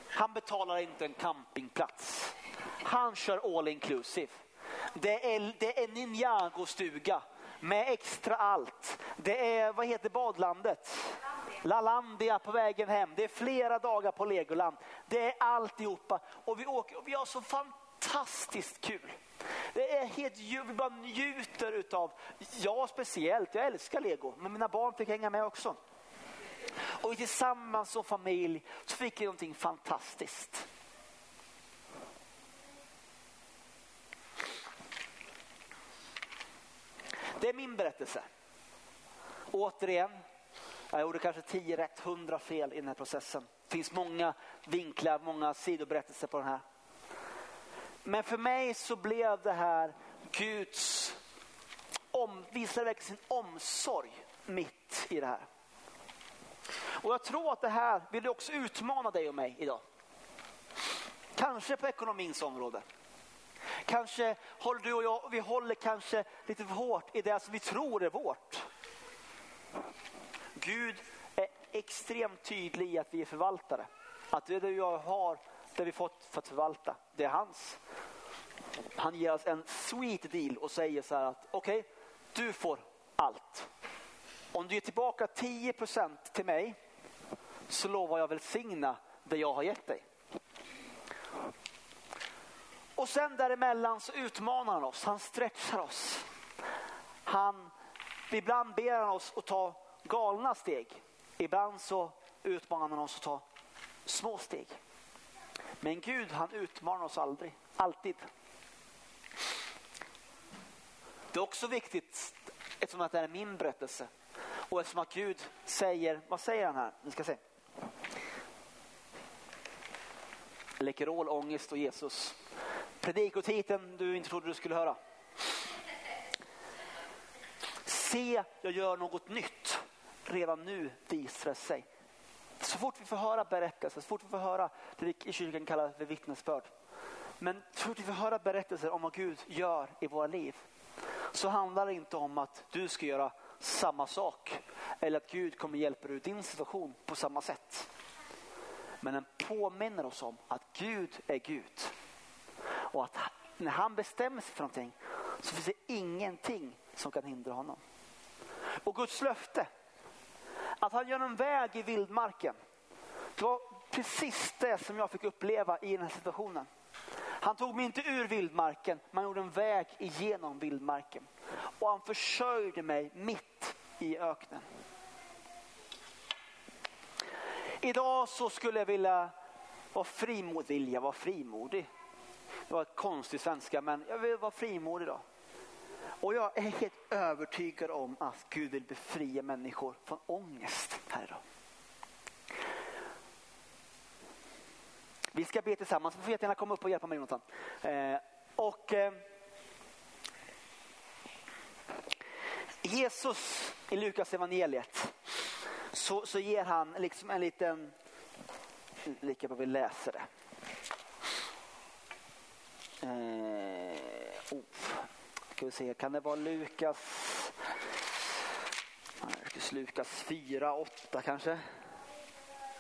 Han betalar inte en campingplats. Han kör all inclusive. Det är, det är Ninjago-stuga med extra allt. Det är, vad heter badlandet? Lalandia på vägen hem. Det är flera dagar på Legoland. Det är alltihopa. Och vi, åker, och vi har så fantastiskt kul. Det är helt, vi bara njuter utav, jag speciellt, jag älskar lego, men mina barn fick hänga med också. Och tillsammans som familj så fick vi någonting fantastiskt. Det är min berättelse. Återigen, jag gjorde kanske 10 rätt, 100 fel i den här processen. Det finns många vinklar, många sidoberättelser på den här. Men för mig så blev det här Guds, om, visade verkligen sin omsorg mitt i det här. Och jag tror att det här vill också utmana dig och mig idag. Kanske på ekonomins område. Kanske håller du och jag, vi håller kanske lite för hårt i det som vi tror är vårt. Gud är extremt tydlig i att vi är förvaltare. Att det du jag har, det vi fått för att förvalta, det är hans. Han ger oss en sweet deal och säger så här att okej, okay, du får allt. Om du ger tillbaka 10% till mig så lovar jag välsigna det jag har gett dig. Och sen däremellan så utmanar han oss, han stretchar oss. Han, ibland ber han oss att ta galna steg. Ibland så utmanar man oss att ta små steg. Men Gud han utmanar oss aldrig, alltid. Det är också viktigt, eftersom att det är min berättelse och eftersom att Gud säger, vad säger han här? Ni ska se. Läkerol, ångest och Jesus. Predikotiteln du inte trodde du skulle höra. Se, jag gör något nytt. Redan nu visar det sig. Så fort vi får höra berättelser, så fort vi får höra det vi i kyrkan kallar för vittnesbörd. Men så fort vi får höra berättelser om vad Gud gör i våra liv så handlar det inte om att du ska göra samma sak eller att Gud kommer hjälpa dig ur din situation på samma sätt. Men den påminner oss om att Gud är Gud. Och att när han bestämmer sig för någonting så finns det ingenting som kan hindra honom. Och Guds löfte, att han gör en väg i vildmarken. Det var precis det som jag fick uppleva i den här situationen. Han tog mig inte ur vildmarken, men gjorde en väg igenom vildmarken. Och han försörjde mig mitt i öknen. Idag så skulle jag vilja vara frimodig, vilja vara frimodig. Det var ett konstigt svenska men jag vill vara frimodig idag. Och jag är helt övertygad om att Gud vill befria människor från ångest här idag. Vi ska be tillsammans. Du får jättegärna komma upp och hjälpa mig Jonathan. Eh, och, eh, Jesus i Lukas evangeliet så, så ger han liksom en liten, lika bra vi läser det. Eh, oh. Ska vi se, kan det vara Lukas, Lukas 4, 8 kanske?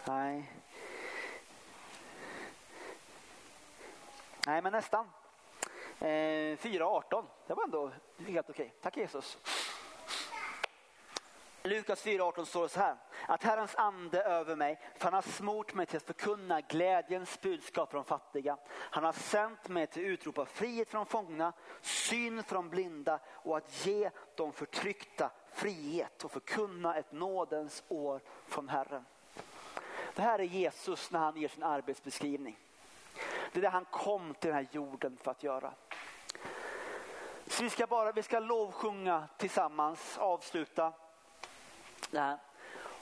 Nej. Nej, men nästan. Eh, 4.18. Det var ändå helt okej. Tack Jesus. Lukas 4.18 står det så här. Att Herrens ande över mig, för han har smort mig till att förkunna glädjens budskap för de fattiga. Han har sänt mig till att utropa frihet från fångna, syn från blinda och att ge de förtryckta frihet och förkunna ett nådens år från Herren. Det här är Jesus när han ger sin arbetsbeskrivning. Det är det han kom till den här jorden för att göra. Så vi ska bara vi ska lovsjunga tillsammans, avsluta det här.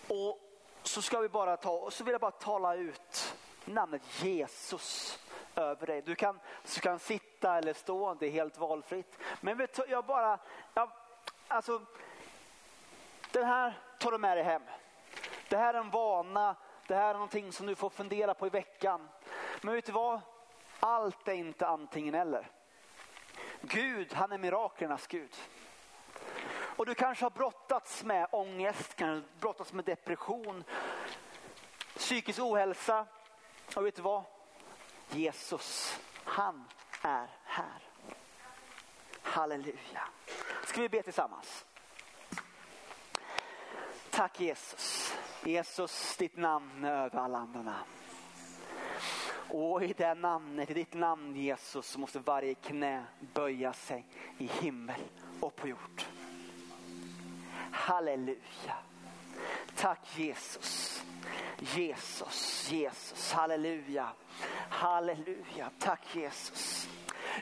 Och så ska vi bara ta, och så vill jag bara tala ut namnet Jesus över dig. Du kan, du kan sitta eller stå, det är helt valfritt. Men vet, jag bara, jag, alltså, den här tar du med dig hem. Det här är en vana, det här är någonting som du får fundera på i veckan. Men vet du vad? Allt är inte antingen eller. Gud, han är miraklernas Gud. Och du kanske har brottats med ångest, kanske brottats med depression, psykisk ohälsa. Och vet du vad? Jesus, han är här. Halleluja. Ska vi be tillsammans? Tack Jesus. Jesus, ditt namn är över alla andra namn. Och i det namnet, i ditt namn Jesus, så måste varje knä böja sig i himmel och på jord. Halleluja. Tack Jesus. Jesus, Jesus, halleluja. Halleluja, tack Jesus.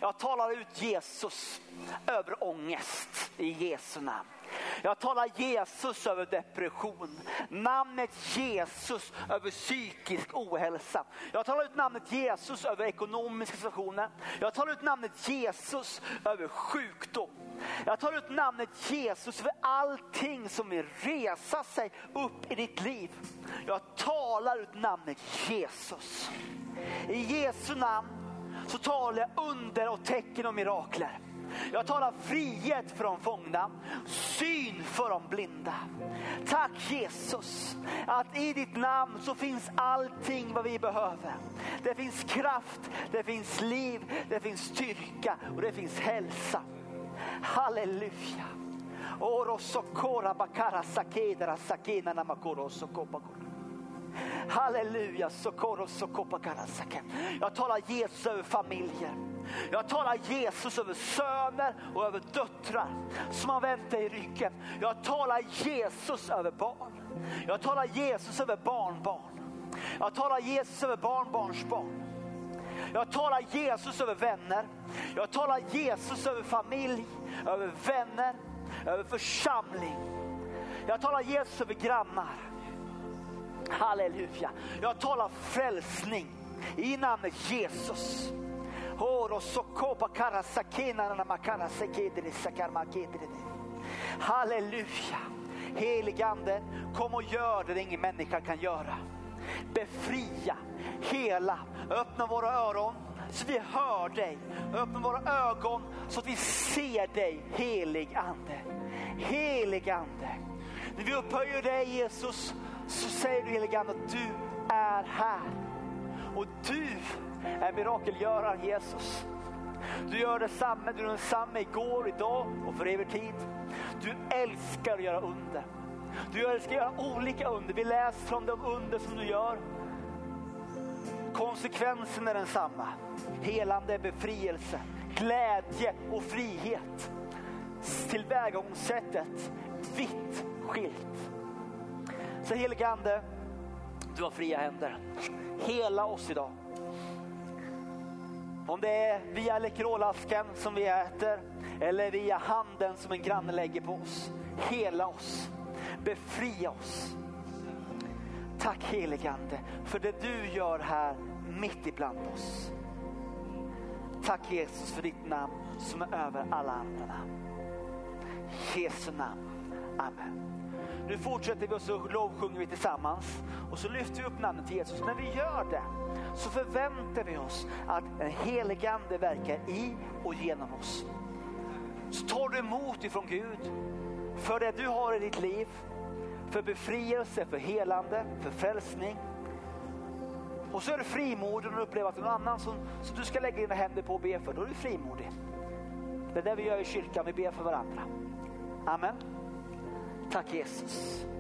Jag talar ut Jesus över ångest i Jesu namn. Jag talar Jesus över depression. Namnet Jesus över psykisk ohälsa. Jag talar ut namnet Jesus över ekonomiska situationer. Jag talar ut namnet Jesus över sjukdom. Jag tar ut namnet Jesus över allting som vill resa sig upp i ditt liv. Jag talar ut namnet Jesus. I Jesu namn så talar jag under och tecken och mirakler. Jag talar frihet för de fångna, syn för de blinda. Tack Jesus att i ditt namn så finns allting vad vi behöver. Det finns kraft, det finns liv, det finns styrka och det finns hälsa. Halleluja. Halleluja. Jag talar Jesus över familjer. Jag talar Jesus över söner och över döttrar som har vänt dig i ryggen. Jag talar Jesus över barn. Jag talar Jesus över barnbarn. Jag talar Jesus över barnbarnsbarn. Jag talar Jesus över vänner. Jag talar Jesus över familj, över vänner, över församling. Jag talar Jesus över grannar. Halleluja. Jag talar frälsning i namnet Jesus. Halleluja. Heligande, kom och gör det ingen människa kan göra. Befria, hela, öppna våra öron så vi hör dig. Öppna våra ögon så att vi ser dig, helig ande. Helig ande. När vi upphöjer dig Jesus så säger du helig ande att du är här. Och du är mirakelgöraren Jesus. Du gör detsamma, du är densamme igår, idag och för evig tid. Du älskar att göra under. Du älskar att göra olika under. Vi läser om de under som du gör. Konsekvensen är densamma. Helande, befrielse, glädje och frihet. Tillvägagångssättet vitt skilt. Så helige Ande, du har fria händer. Hela oss idag. Om det är via lekrolasken som vi äter eller via handen som en granne lägger på oss. Hela oss. Befria oss. Tack heligande för det du gör här mitt ibland oss. Tack Jesus för ditt namn som är över alla andra namn. Jesu namn. Amen. Nu fortsätter vi och så lovsjunger vi tillsammans och så lyfter vi upp namnet Jesus. När vi gör det så förväntar vi oss att en helig ande verkar i och genom oss. Så tar du emot ifrån Gud för det du har i ditt liv, för befrielse, för helande, för frälsning. Och så är du frimodig och upplever att det är någon annan som, som du ska lägga dina händer på och be för. Då är du frimodig. Det är det vi gör i kyrkan, vi ber för varandra. Amen. Tack Jesus.